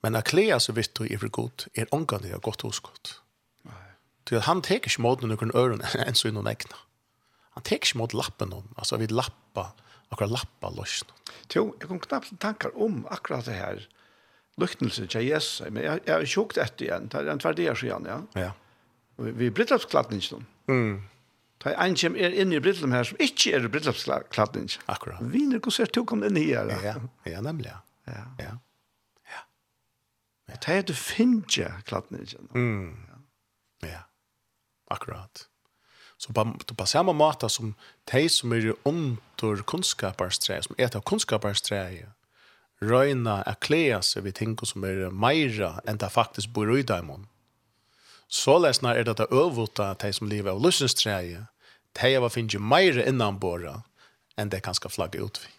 Men å klea seg vidt og i for godt er omgående godt hoskott. Till han tar sig mot någon øren enn så i noen egna. Han tar sig mot lappen noen, altså vi lappa akkurat lappa loss. Jo, jeg kom knappt tankar om akkurat det her luktelse til Jesus. Men jeg jag sjukt etter igjen, Det er en tvärdelar igjen, ja. Ja. Vi britlapsklattningen. Mm. Det er en som er inne i Britland her som ikke er Britland-klatning. Akkurat. Viner går ser om kom inn her. Ja, ja, nemlig. Ja. Ja. Ja. Det ta er du finje klatning. Mm. Ja. Ja. Akkurat. Så på, på samme måte som de som er under kunnskaparstreet, som er av kunnskaparstreet, røyna er klea seg ved ting som er meira enn det faktisk bor i dem. Så lesna er det øvota de som lever av lussenstreet, de har finnet meira innan enn det kan skal flagge ut vi.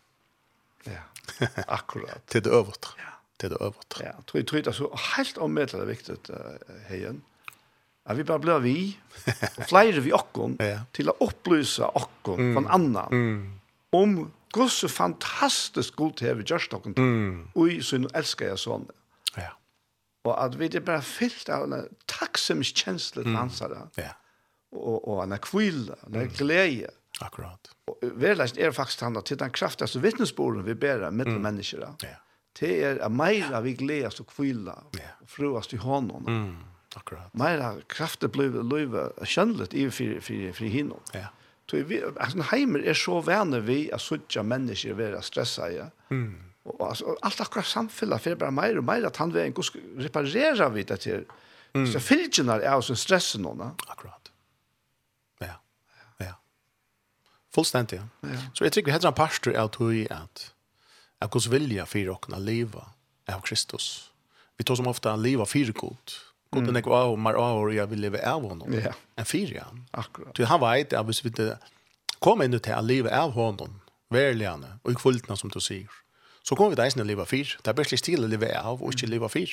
Ja, akkurat. Til det øvota. Ja. Til det øvota. Ja, tror jeg tror det er så helt omedelig viktig uh, heien. Ja at vi bare blir vi, og flere vi okkon, ja. til å opplyse okkon mm. fra annan, mm. om hvor så fantastisk god det vi gjørst okkon, til, mm. og i sin elsker jeg sånn. Ja. Og at vi er bare fyllt av en takksemskjensle til hans her, ja. og, og en kvile, en mm. glede. Akkurat. Og verleis er faktisk han til den kraftigaste vittnesbordet vi bærer mellom mm. mennesker. Ja. Det er meira vi gledes og kvile, ja. og fruast i hånden. Mm Akkurat. Mera krafter blir løyve skönligt i för för för hinno. Ja. Tror vi altså, heimer er så värne vi att söka være vara stressade. Mm. Og, altså, alt akkurat samfunnet för bare mer og mer at han vil en god reparera vi det til. Mm. Så filgenar er så stressen då. Akkurat. Ja. Ja. Fullständigt. Ja. Så jag tycker vi heter en pastor att hur är att att Guds vilja för att kunna leva av Kristus. Vi tar som ofta leva för Gud Gud mm. nekva av, mar av, og jeg vil leve av honom. Ja. En fyra. Akkurat. Du han vet at hvis vi ikke kommer inn til å leva av honom, verligene, og i kvultene som du sier, så kommer vi til eisen å leva fyr. Det er bare slik til å leve av, og ikke leva fyr.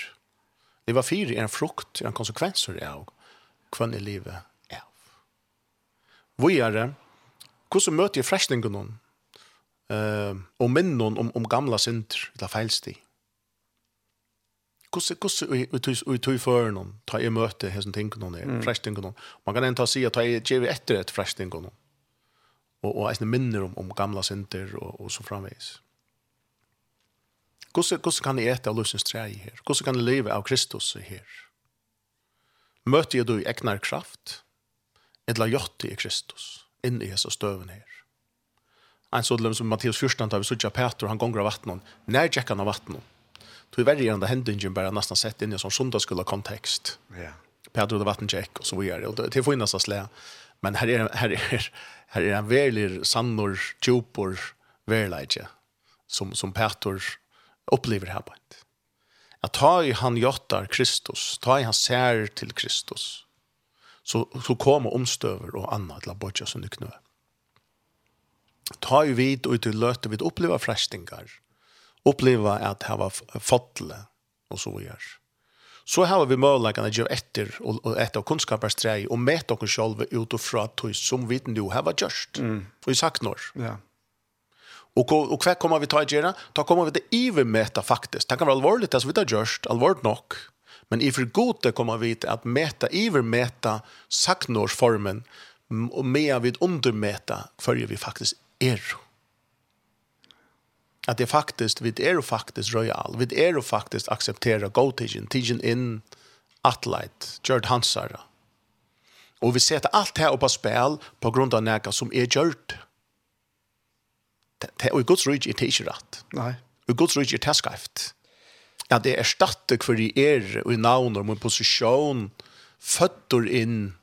Leva fyr er en frukt, er en konsekvenser av kvann i livet av. Hvor er det? Hvordan møter jeg frestningen noen? Uh, og minnen om, om gamla synder, eller feilstig? kusse kusse och tog och tog för någon ta i möte här som tänker någon är fresh tänker någon man kan inte se att ta i ge efter ett fresh tänker någon och och alltså minner om om gamla center och och så framvis kusse kusse kan ni äta lusens trä här kusse kan ni leva av Kristus här möter du i egnar kraft eller jotte i Kristus in i Jesus stöven här en sådlem som Matteus 14 tar vi sådja Peter han gånger av vattnet när tjeckar han av vattnet Du verre enn det hendingen bare nesten sett inn i en sånn sundagskulla kontekst. Ja. Pedro det Vattencheck och så vidare. Och det, får får innast slä. Men här är, här är, här är en väldigt sannor, tjupor, verleidje som, som Pedro upplever här på. ett. Att ta i han jottar Kristus, ta i han ser till Kristus, så, så kommer omstöver och annat till att Abodja som du knö. Ta i vid och til löte vid uppleva frästingar uppleva att ha var fotle och så gör. Så har vi möjligheten att göra efter och ett av kunskapssträj och mäta oss själva utifrån att som vi nu har varit just. Mm. Och i sagt norr. Ja. Och och kvar kommer vi ta i göra, ta kommer vi det ive mäta faktiskt. Det kan vara allvarligt som vi har just allvarligt nog. Men i för gode kommer vi att mäta iver mäta saknorsformen och mer vid undermäta följer vi faktiskt er. Mm att det faktiskt vid är faktiskt royal. Vid är faktiskt acceptera gotigen tigen in atlet Gerd Hansara. Och vi sätter allt här på spel på grund av näka som är gjort det i Guds rike är inte rätt nej och Guds rike är taskgift ja det är statte for i er og i navn og min position inn, in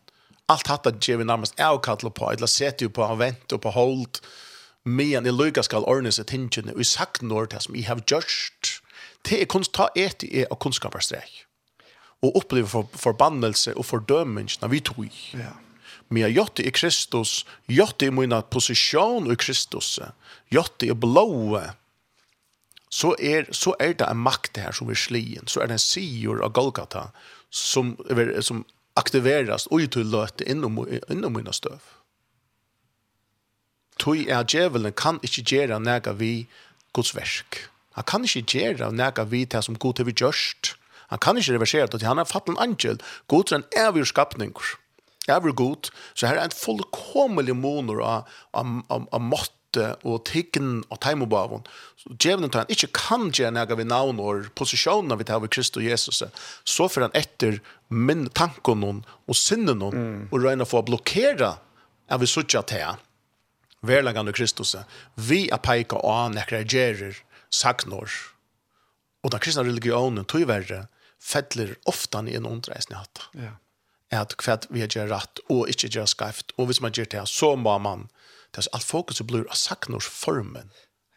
allt at gjør vi nærmest avkall på eller setter ju på han venter på hold men jeg lykker skal ordne seg tingene, og jeg sagt når til som jeg har gjort, det er kunst ta et i og kunnskaperstrek. Og oppleve for, forbannelse og fordømmelse når vi tog. Ja. Men jeg gjør det i Kristus, gjør det i min posisjon i Kristus, gjør det i blåe, så er, så er det en makt her som er slien, så er det en sier av Golgata som, som aktiveres og til løte innom, innom mine støv. Tui er djevelen kan ikke gjøre nega vi Guds verk. Han kan ikke gjøre nega vi til som god har vi gjørst. Han kan ikke reversere det, han er fattelig en angel. God er en evig skapning. Evig god. Så her er en fullkomelig moner av, av, av, av mått og tiggen og teimobavon. Djevelen tar han ikke kan gjøre nega vi navn og posisjonen vi tar ved Kristus og Jesus. Så får han etter min tanken og sinnen mm. og røyne for å blokkere er vi suttet til han verlangande Kristus, vi er peika av nekra gjerer, saknor, og den kristna religionen tog verre, fettler ofta i en ondreisning hatt. Ja. At hva vi gjør rett, og ikke gjør skreft, og hvis man gjør det, så må man, det er alt fokus blir av saknors formen,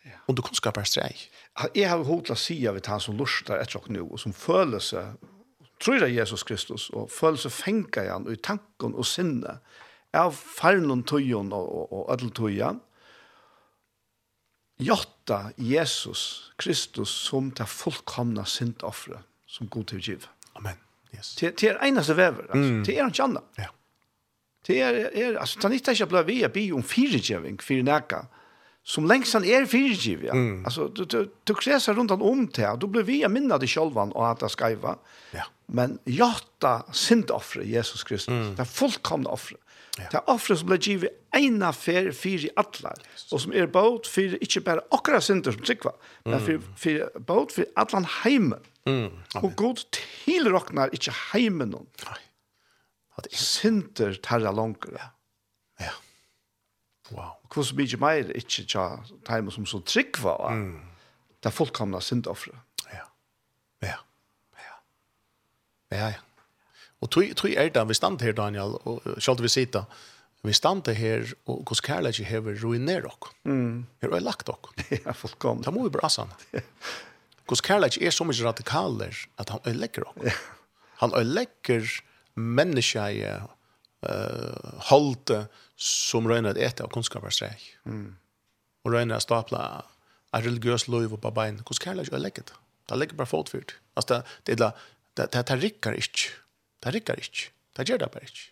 ja. og du kan skapa streg. Jeg har hodt å si av han som lurstar etter og nå, og som føler seg, tror jeg Jesus Kristus, og føler seg fengt han, og i tanken og sinne, av farlun tøyon og, og, og ødel tøyan, jotta Jesus Kristus som det fullkomna syndoffre som god til giv. Amen. Yes. Til, til er eneste vever, altså. Mm. det er han kjanna. Ja. Det er, er altså, det er ikke ikke blei vi å bi om firegjøving, fire nækka, som lengst han er firegiv, ja. Mm. Altså, du, du, du kreser rundt han om til, du blir vi å minne det selv og at det skreiva. Ja. Men jotta syndoffre, Jesus Kristus, mm. det er fullkomna offre Ja. Det er offre som ble givet en affær fire i atler, og som er båt for ikke bare akkurat synder som tryggva, men for, for båt for atlan heimen. Mm. Og god tilroknar ikke heimen noen. Nei. At Er... Synder tarra langere. Ja. Wow. Hvor så ikke mer ikke tja heimen som så tryggva, mm. det er fullkomna syndoffre. Ja. Ja. Ja. Ja, ja. Og tog, tog er det, vi stand her, Daniel, og selv vi sitter, vi stand her, og hos kærlighet hever ruiner dere? Mm. Her har er lagt ok. ja, fullkomlig. Da må vi bra sann. Hos kærlighet er så mye radikaler at han øylegger dere? Ja. Han øylegger menneska uh, holde som røyner et etter av kunnskaperstreg. Mm. Og røyner å stapla en religiøs lov på bein. Hos kærlighet øylegger det. Det ligger bare fotfyrt. Altså, det, det, det, det, det, det rikker ikke. Det rikker ikke. Det gjør det bare ikke.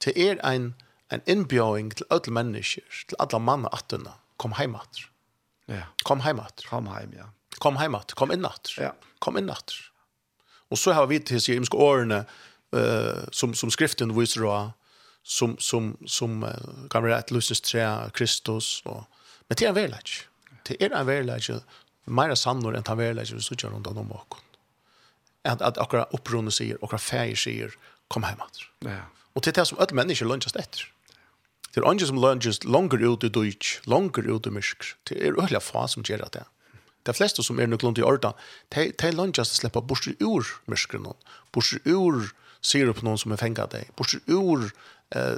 Det er en, en innbjøring til alle mennesker, til alle manna attene. Kom hjem atter. Ja. Kom hjem atter. Kom hjem, ja. Kom hjem atter. Kom inn atter. Ja. Kom inn atter. Og så har vi til seg imske årene uh, som, som skriften viser av, som, som, som uh, kan være et løsens tre, Kristus. Og, men det er en verleik. Det er en verleik. Mer sannor enn det er en verleik vi sitter rundt om åkken att att akra upprona sig och akra färger sig kom hem att. Ja. Och det är som alla människor lunchar efter. Det är inte som lunchast longer ut i Deutsch, longer ut i mysk. Det är öliga få som gör det. De flesta som är nu klunt i orda, de, de lunchast släppa bort ur Mischkren, bort ur sirup någon som är fängat dig, bort ur eh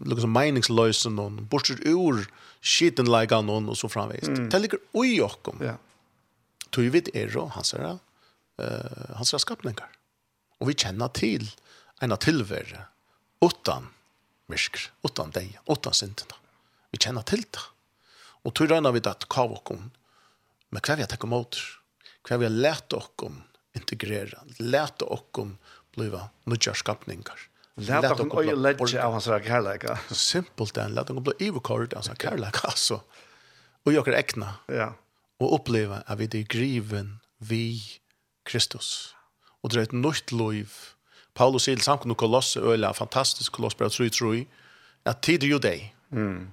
lukar som meningslösen någon, bort ur skiten lägga någon och så framväst. Mm. Det ligger oj och. Ja. Tog vi vet är då, han säger uh, hans skapningar. Og vi kjenner til en av tilvære utan myrker, utan deg, utan syndene. Vi kjenner til det. Og tog røyner vi det at kav okken, men hva vi har tekket mot, hva vi har lært okken integrera, lært okken bliva nødja skapningar. Lært okken øye ledje av hans kærleika. Simpelt den, lært okken bliva ivokord av hans kærleika, altså. Og jokker ekna. Ja. Og oppleve at vi er griven vi Kristus. Og det er et nytt liv. Paulus sier sammen med Kolosse, øyla, fantastisk Kolosse, bare tro i at tid er jo deg. Mm.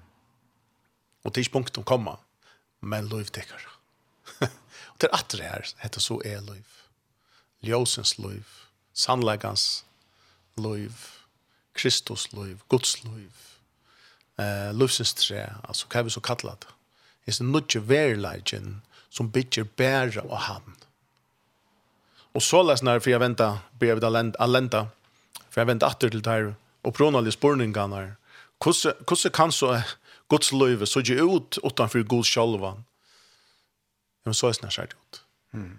Og tidspunktet kommer, men liv tekker. og det er at det her, heter så er liv. Ljøsens liv, sannleggans liv, Kristus liv, Guds liv, eh, livsens tre, altså hva vi så kallet det? Det er nødvendig verileggen som bygger bære av han. Mm og så läs när för jag vänta ber vi alent alenta. För jag vänta åter till där och pronali spurningarna. Hur hur kan så Guds löve så ge ut utanför Guds själva. Men så är det snart ut. Mm.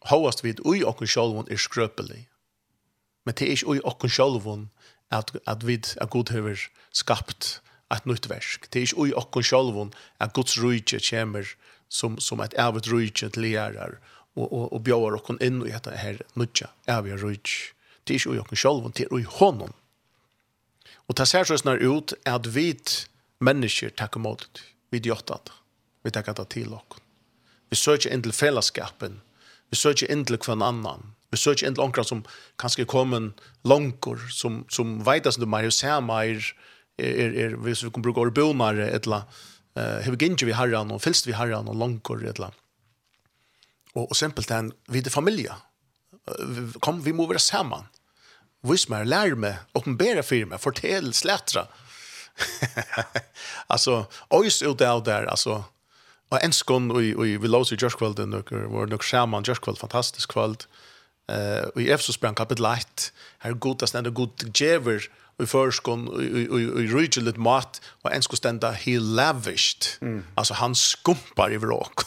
Hoast vid oj och självon är skröpelig. Men det är inte oj och självon att att vid att god över skapt att nytt verk. Det är inte oj och självon att Guds rike kommer som som ett ävet rike till lärar og, og, og bjøver okken inn i dette her nødja, er vi rydg. Det er ikke i okken selv, det er i hånden. Og det ser sånn ut at vi mennesker takker mot det. Vi gjør Vi takker det til okken. Vi søker inn til fellesskapen. Vi søker inn til hver annan. Vi søker inn til onkra som kanskje kommer langkor, som, som vet at du mer ser mer, er, er, er, hvis vi kan bruke åre bonare, et eller annet, uh, vi gynner vi herran, og fylst vi herran, og langkor, et eller annet og, og simpelthen er familie. Kom, vi må være sammen. Vis meg, lær meg, åpenbære for meg, fortell, slætra. altså, ois ut av der, altså, og en skån, og, og vi lås i Gjørskvalden, og var nok sammen, Gjørskvald, fantastisk kvald. Uh, og i Efsos brann kapitel 1, her godast, og god djever, i förskon i rigelet mat och en skulle stända he lavished. Mm. Alltså han skumpar i vråk.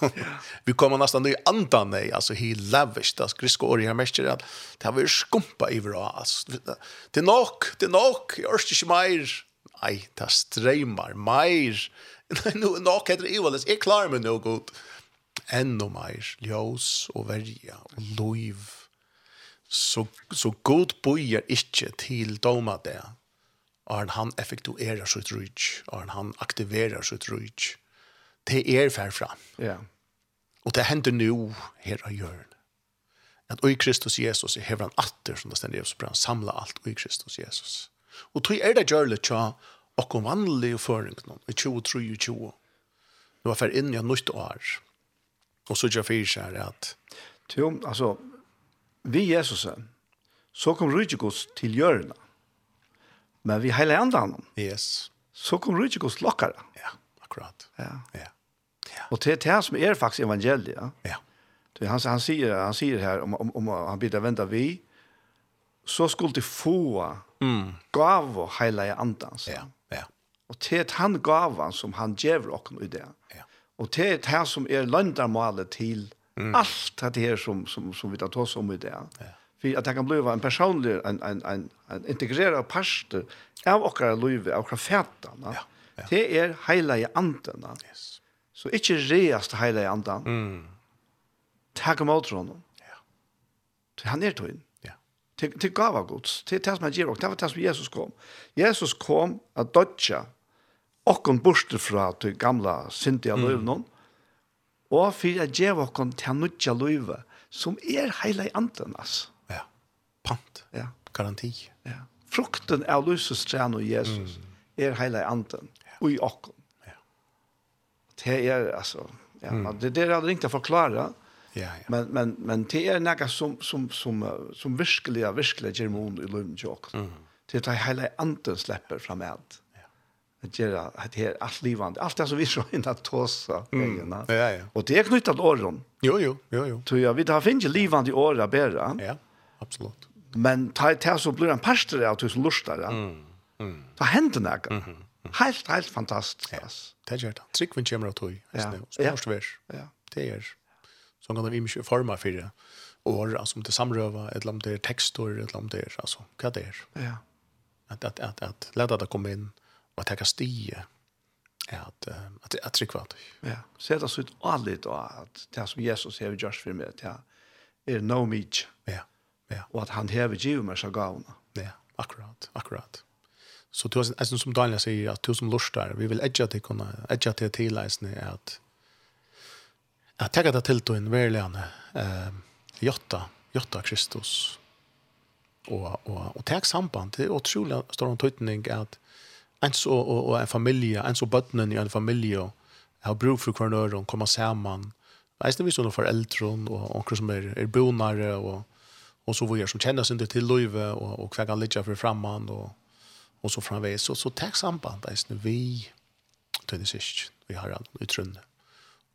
Vi kommer nästan i andan nej alltså he lavished. as grisko ori här mest att det har vi skumpa i vråk. Alltså det nok, det nok, jag orkar inte mer. Nej, det strömmar. Nu nok heter det ju is är klar no något gott. Ännu mer ljus och värja och så så god bojer inte till doma det og han effektuerer sitt rujtj. og han aktiverer sitt rujtj. Det er fær fram. Ja. Og det hender nå her av hjørnet. At i Kristus Jesus er hever han atter, som det stender Jesus, han samla alt i Kristus Jesus. Og tog er det gjør litt tja okkom vanlige føringen i 2023. Nu var fer inn i nytt år. Og så gjør fyrir seg at... Jo, altså, vi Jesus, så kom Rydgjegods til hjørnet men vi heilig andan. Yes. Så kom du ikke. Ja, akkurat. Ja. ja. ja. Og det er det som er faktisk evangeliet. Ja. Du, han, han, sier, han sier her, om, om, om han blir venta vi, så skulle de få mm. gav og heilige andan. Ja, ja. Og det gav han gavan som han gjør okken i det. Ja. Og det er det som er landarmalet til mm. alt det her som, som, som vi tar oss om i det. Ja för att det kan bli en personlig en en en en integrerad part av våra liv av våra fätan. Ja, ja. Det är hela i anden. Yes. Så inte reast i anden. Mm. Tack emot honom. Ja. Till Han är tog Till til gava Guds. Till det som han ger och det var det som Jesus kom. Jesus kom att dödja och okkon borste fra til gamla syndiga mm. løvnån, og for at gir okkon til han nudja løyve, som är hela i anden, Alltså pant, ja. garanti. Ja. Frukten av lysets træn og Jesus mm. er hele anden, ja. i åkken. Ja. Det er, altså, ja, mm. det, det er aldri ikke å forklare, Ja, ja. Men men men det är några som som som som verkliga verkliga germon i Lund jock. Mm. Det är hela anden släpper fram allt. Ja. Det gör att det är allt livande. Allt det som vi så innan tossa mm. Ja, ja. Och det är knutet åren. Jo, jo, jo, jo. Så jag vet har finns livande år där bära. Ja, absolut. Men ta ta så blir en pastor av tusen lustar. Ja. Mm. Mm. Så händer det. Mm. Helt helt fantastiskt. Ja. Det gör det. Trick vem kommer att höj. Ja. Spårst värs. Ja. Det är så kan vi mycket forma för det. Och alltså det samröva ett land där texter ett land där alltså vad det är. Ja. Att att att att låta det komma in och ta kastie. Ja, att att att trycka vart. Ja. Sätta så ut allt och att det som Jesus har gjort för mig att jag är no meat. Ja. Ja. Og at han hever givet meg så gavna. Ja, akkurat, akkurat. Så du har, som, som Daniel sier, at du som lustar, vi vil edja til kunne, edja til tileisene at at tega det til en verilegane eh, jotta, jotta Kristus og, og, og teg samband, det er utrolig stor tøytning at ens og, og, og en familie, ens og bøttenen i en familie har bruk for kvarnøren, kommer sammen, eisne vi sånne foreldre og onker som er, er bonare og och så vad gör som känner sig inte till Löve och och kvägan lite för framman och och så framväs så så tack samband där vi till det sist vi har allt utrund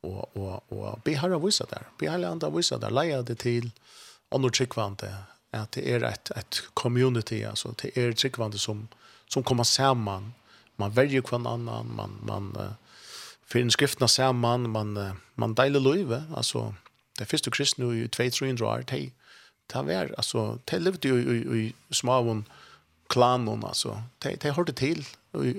och och och be har visat där be har landat visat där lägga det till andra tryckvante att det är ett ett community alltså det är tryckvante som som kommer samman man väljer kvann annan man man finner skrifterna samman man man delar löve alltså det första kristna i 2300 år hej han var alltså de levde jo i, i, i småvon klanon alltså Det, det hörde till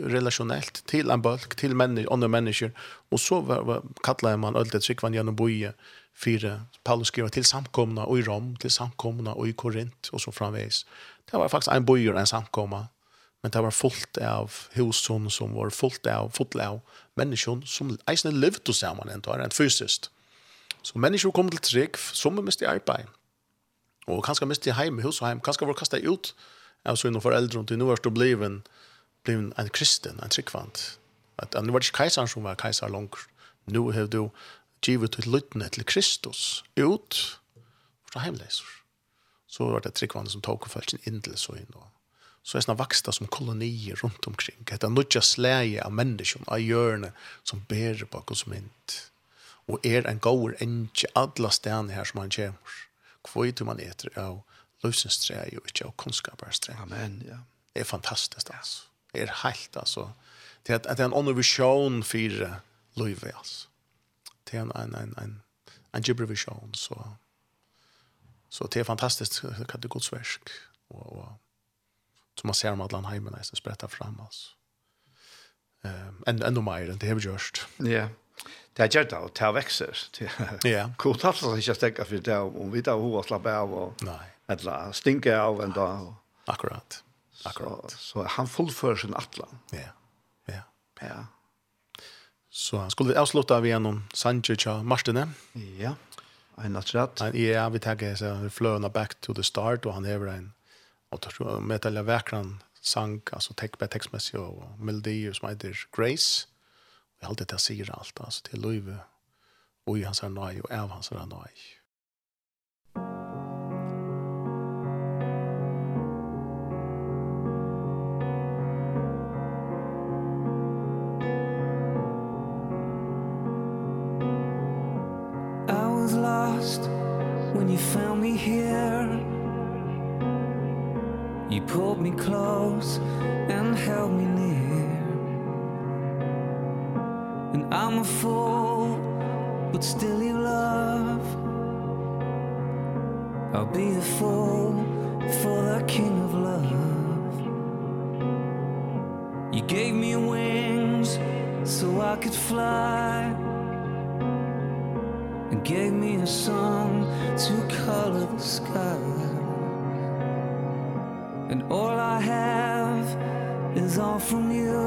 relationellt till en bulk till människor andra människor och så var, var kallade man alltid sikvan genom boje fyra Paulus skriver till samkomna och i Rom till samkomna och i Korint och så framvis det var faktiskt en boje och en samkomma men det var fullt av husson som var fullt av fullt av människor som eisne levde tillsammans ändå en fysiskt så människor kom till trygg som måste arbeid Og kanskje mest til heim, hus og heim, kanskje var kastet ut av sånne foreldre, og til nå er det bliven, blev en kristen, en tryggvant. At han var ikke keiseren som var keiser langt. Nå har du givet til lyttene til Kristus ut fra heimleiser. Så var det tryggvant som tok og følte sin indel så inn. Så er det vaksta som kolonier rundt omkring. Det er nødja slæge av mennesker, av hjørne, som bærer bak oss mynd. Og er en gaur enkje, alle stedene her som han kommer kvøyt man etter av løsens tre og ikke av kunnskapers tre. Amen, ja. Det er fantastisk, altså. Det er helt, altså. Det er, det er en annen visjon for løyve, altså. Det er en, en, en, en, en gibber visjon, så. Så det er fantastisk hva det godsversk. Og, og, som man ser om alle heimen, jeg synes, brettet frem, altså. Um, enda, enda mer enn det har vi gjort. Ja, yeah det gjør det, og det vekser. Ja. Hvor tatt det ikke stekker for det, om vi tar hva slappe av, og Nei. eller stinke av en dag. Akkurat. Akkurat. Så, så han fullfører sin atlan. Ja. Ja. Ja. Så skulle vi avslutte av gjennom Sanchez og Marstine. Ja. En nattratt. Ja, vi tenker så vi back to the start, og han hever en og tar med til vekkeren sang, text message og melodier som heter Grace. Jag alltid det säger allt alltså till löve och i hans nåd och av hans was lost when you found me here. You pulled me close and held me near. And I'm a fool But still you love. I'll be a fool For the king of love. You gave me wings So I could fly. And gave me a song To color the sky. And all I have Is all from you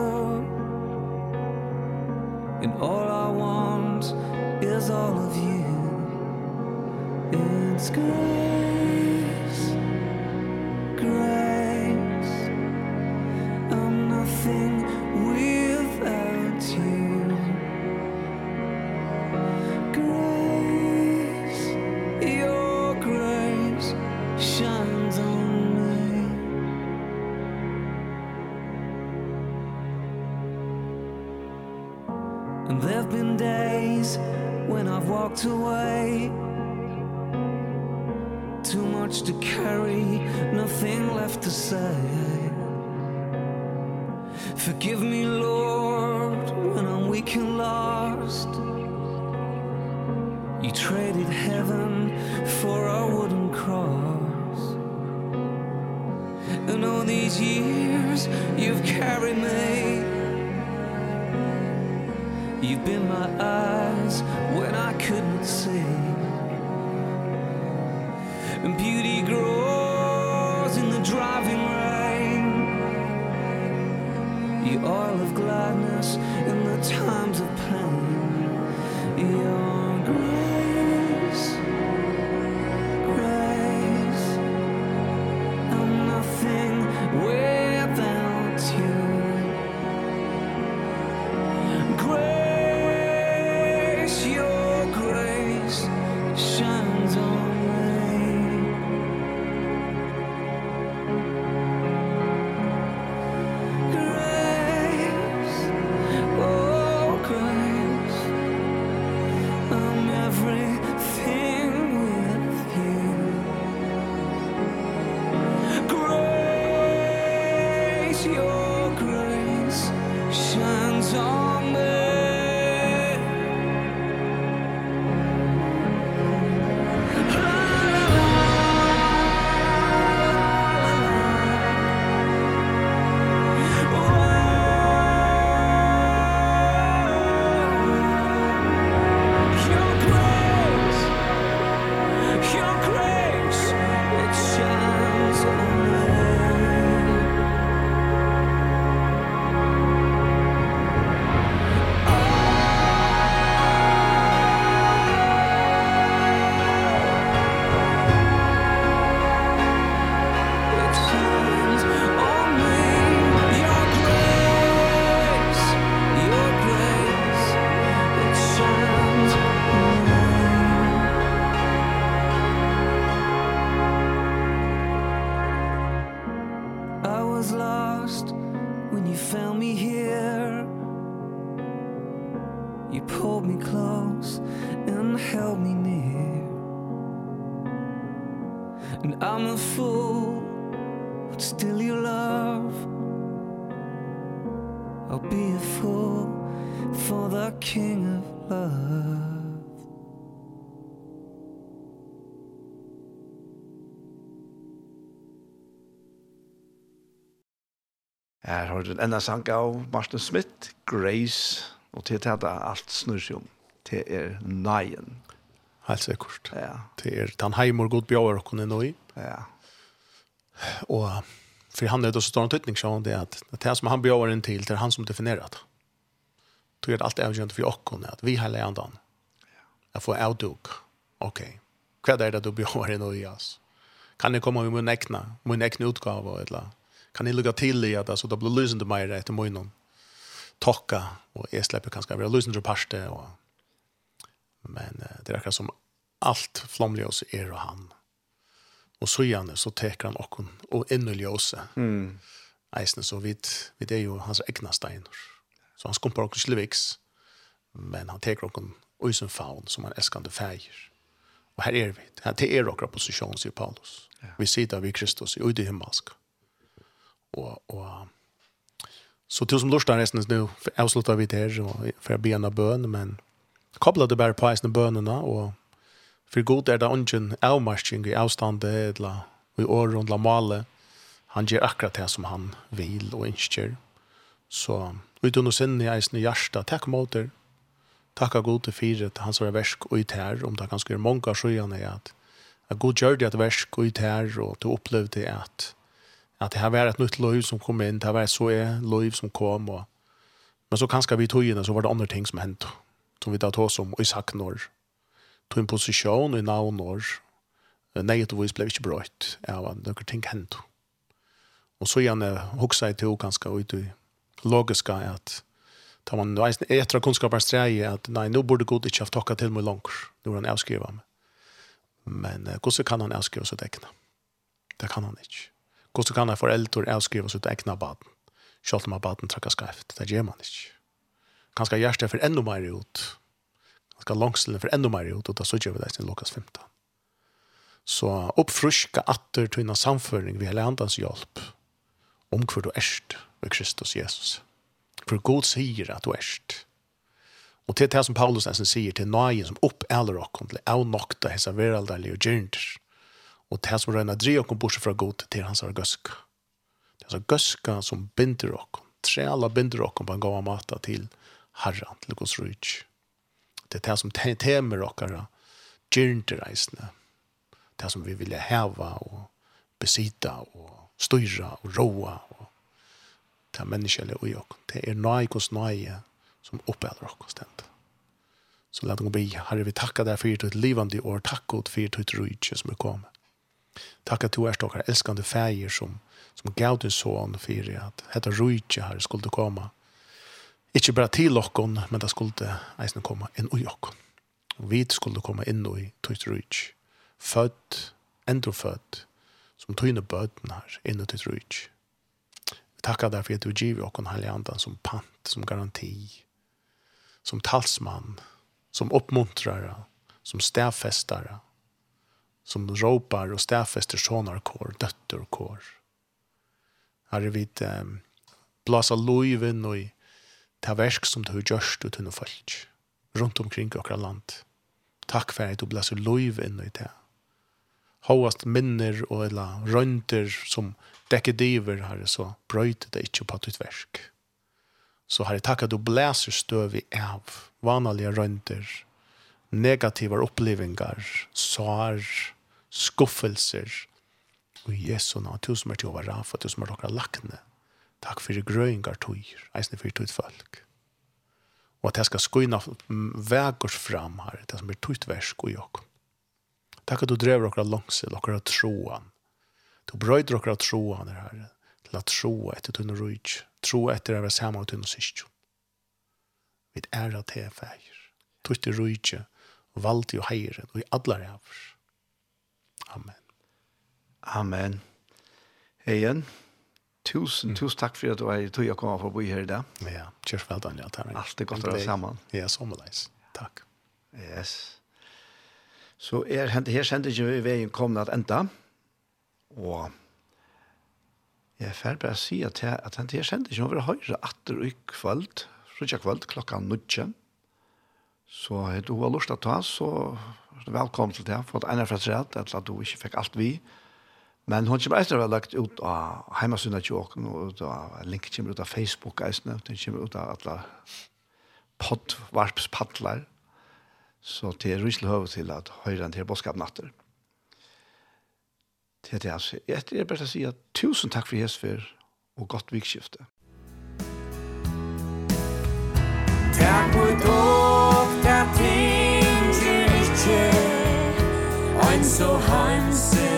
all i want is all of you. It's good. hørt en enda sang av Martin Smith, Grace, og til det alt snur seg om. Det er nøyen. Helt sikkert. Ja. Det er den heimor god bjør og kunne nøy. Ja. Og for han er det så stor en tøytning, sånn det at det som han bjør inn til, det er han som definerer det. Det er alt avgjørende for åkken, at vi har leandan. Ja. Jeg får avdug. Ok. Hva er det du bjør inn i oss? Kan jeg komme med min ekne, min ekne utgave et eller annet? kan ni lukka till i at alltså då blir lösen det mer efter morgonen. Tocka och jag släpper kanske være lösen det paste och men det verkar som allt flamliga oss är och han. Och så gjerne så teker han och och inneljöse. Mm. Eisne, så vid vid det är ju hans egna stenar. Så han skumpar okken Sliviks. Men han tar också och som faun som han eskande feir. Och här är vi. Her till er och posisjon, sier Paulus. Ja. Vi sitter vi Kristus i det himmelska og, og så til som lustar resten nu avslutar vi det her for å för en av bön men kobla det bara på isen bønene och för god är det ungen avmarsking i avstandet eller i år runt lamale han ger akkurat det som han vill och önskar så utan att sinne i isen i hjärsta tack mot er tacka god til fyret han som är värsk och i tär om det kan göra mange sjöarna är att att god gjør det at versk och i tär och du upplevde att Att det här var ett nytt liv som kom in, det har vært så är liv som kom. Och, men så kanske vi tog in så var det andra ting som hendte, Som vi tar tog som i når, Tog en position i navnor. Negativvis blev inte bröjt. Ja, några ting hendte. Och så gjerne huxa jeg til ganska ut i logiska at tar man nu eisen etter kunnskapar streg at nei, nå burde god ikke ha takka til meg langt når han avskriva meg. Men uh, hvordan kan han avskriva seg dekna? Det kan han ikke. Hvordan kan en foreldre avskriva sitt egna baden? Selv om baden trekker skreft. Det gjør man ikke. Kanskje hjertet for enda mer ut. Kanskje langstilene for enda mer ut, og da så gjør vi det til Lukas 15. Så oppfruska atter til en samføring ved hele andans hjelp om hver du erst med Kristus Jesus. For God sier at du erst. Og til det som Paulus nesten sier til nøyen som opp eller åkken til avnokta hese veraldelige gjørnder. Og det som røyna dri okken bortsett fra god til hans er gøska. Det er gøska som binder okken. Tre alla binder okken på en gav mata til herren, til gos rujtj. Det er det som temer okkara reisende. Det som vi vilja heva og besita og styra og roa og det er menneskjellig ui okkom. Det er nøy hos nøy som oppæder okkom stendt. Så la dem bli, herre, vi takkar deg for ditt livande år, takk god for ditt rujtje som er kommet. Takk at du er stokkar elskande feir som, som gav din son fyrir at hetta rujtje her skulle komme. Ikke bara til okkon, men det skulle eisne komme inn i okkon. Vi skulle komme inn i tøyt rujtje. Født, endro født, som tøyne bøten her, inn i tøyt rujtje. Vi takkar deg for at du giver okkon helgandan som pant, som garanti, som talsmann, som oppmuntrare, som stedfestare, som råpar och stäfester sonarkår, dötterkår. Här är vi ett um, blåsa loiven och ta versk som du görst ut under folk runt omkring okra land. Tack for at du blåser loven i det. Håast minner och eller rönter som dekker diver här så bröjt det inte på ditt verk. Så här är tack att du blåser støv i av vanliga rönter negativa upplevelser, sår, skuffelser. Og Jesu navn, du som er til å være for du som er dere lakne. Takk for grøyngar tøyer, eisne for tøyt folk. Og at jeg skal skoina vegers fram her, det som er tøyt versk og jokk. Takk at du drever dere langsel, dere troan. Du brøyder dere troan her, herre til at troa etter tunne rujt, troa etter å være sammen med tunne syskjon. Vi er at det er feir. Tøyt rujt, valgte jo heiren, og i alle rævr. Amen. Amen. Egen, tusen, mm. tusen takk for at du er i tog å komme for å bo her i dag. Ja, kjørs vel, Daniel. Takk. Alt er godt å være sammen. Ja, som er leis. Takk. Yes. Så er, her kjente ikke vi veien kommet at enda. Og jeg er ferdig bare si at, jeg, at her kjente ikke over høyre atter i kvöld, frutja kvöld, klokka nødtjen. Så har du har lyst til å ta, så er du velkommen til det, for at en er fra tredje, etter at du ikke fikk alt vi. Men hun kommer etter å ha lagt ut av heimasynet til åken, og ut av, link kommer ut av Facebook-eisene, den kommer ut av alle poddvarpspaddler. Så det er ryselig høy til at høyre enn til bådskapnatter. Det er det altså. Jeg er bare å si at tusen takk for Jesper, og godt vikskiftet. so heimselig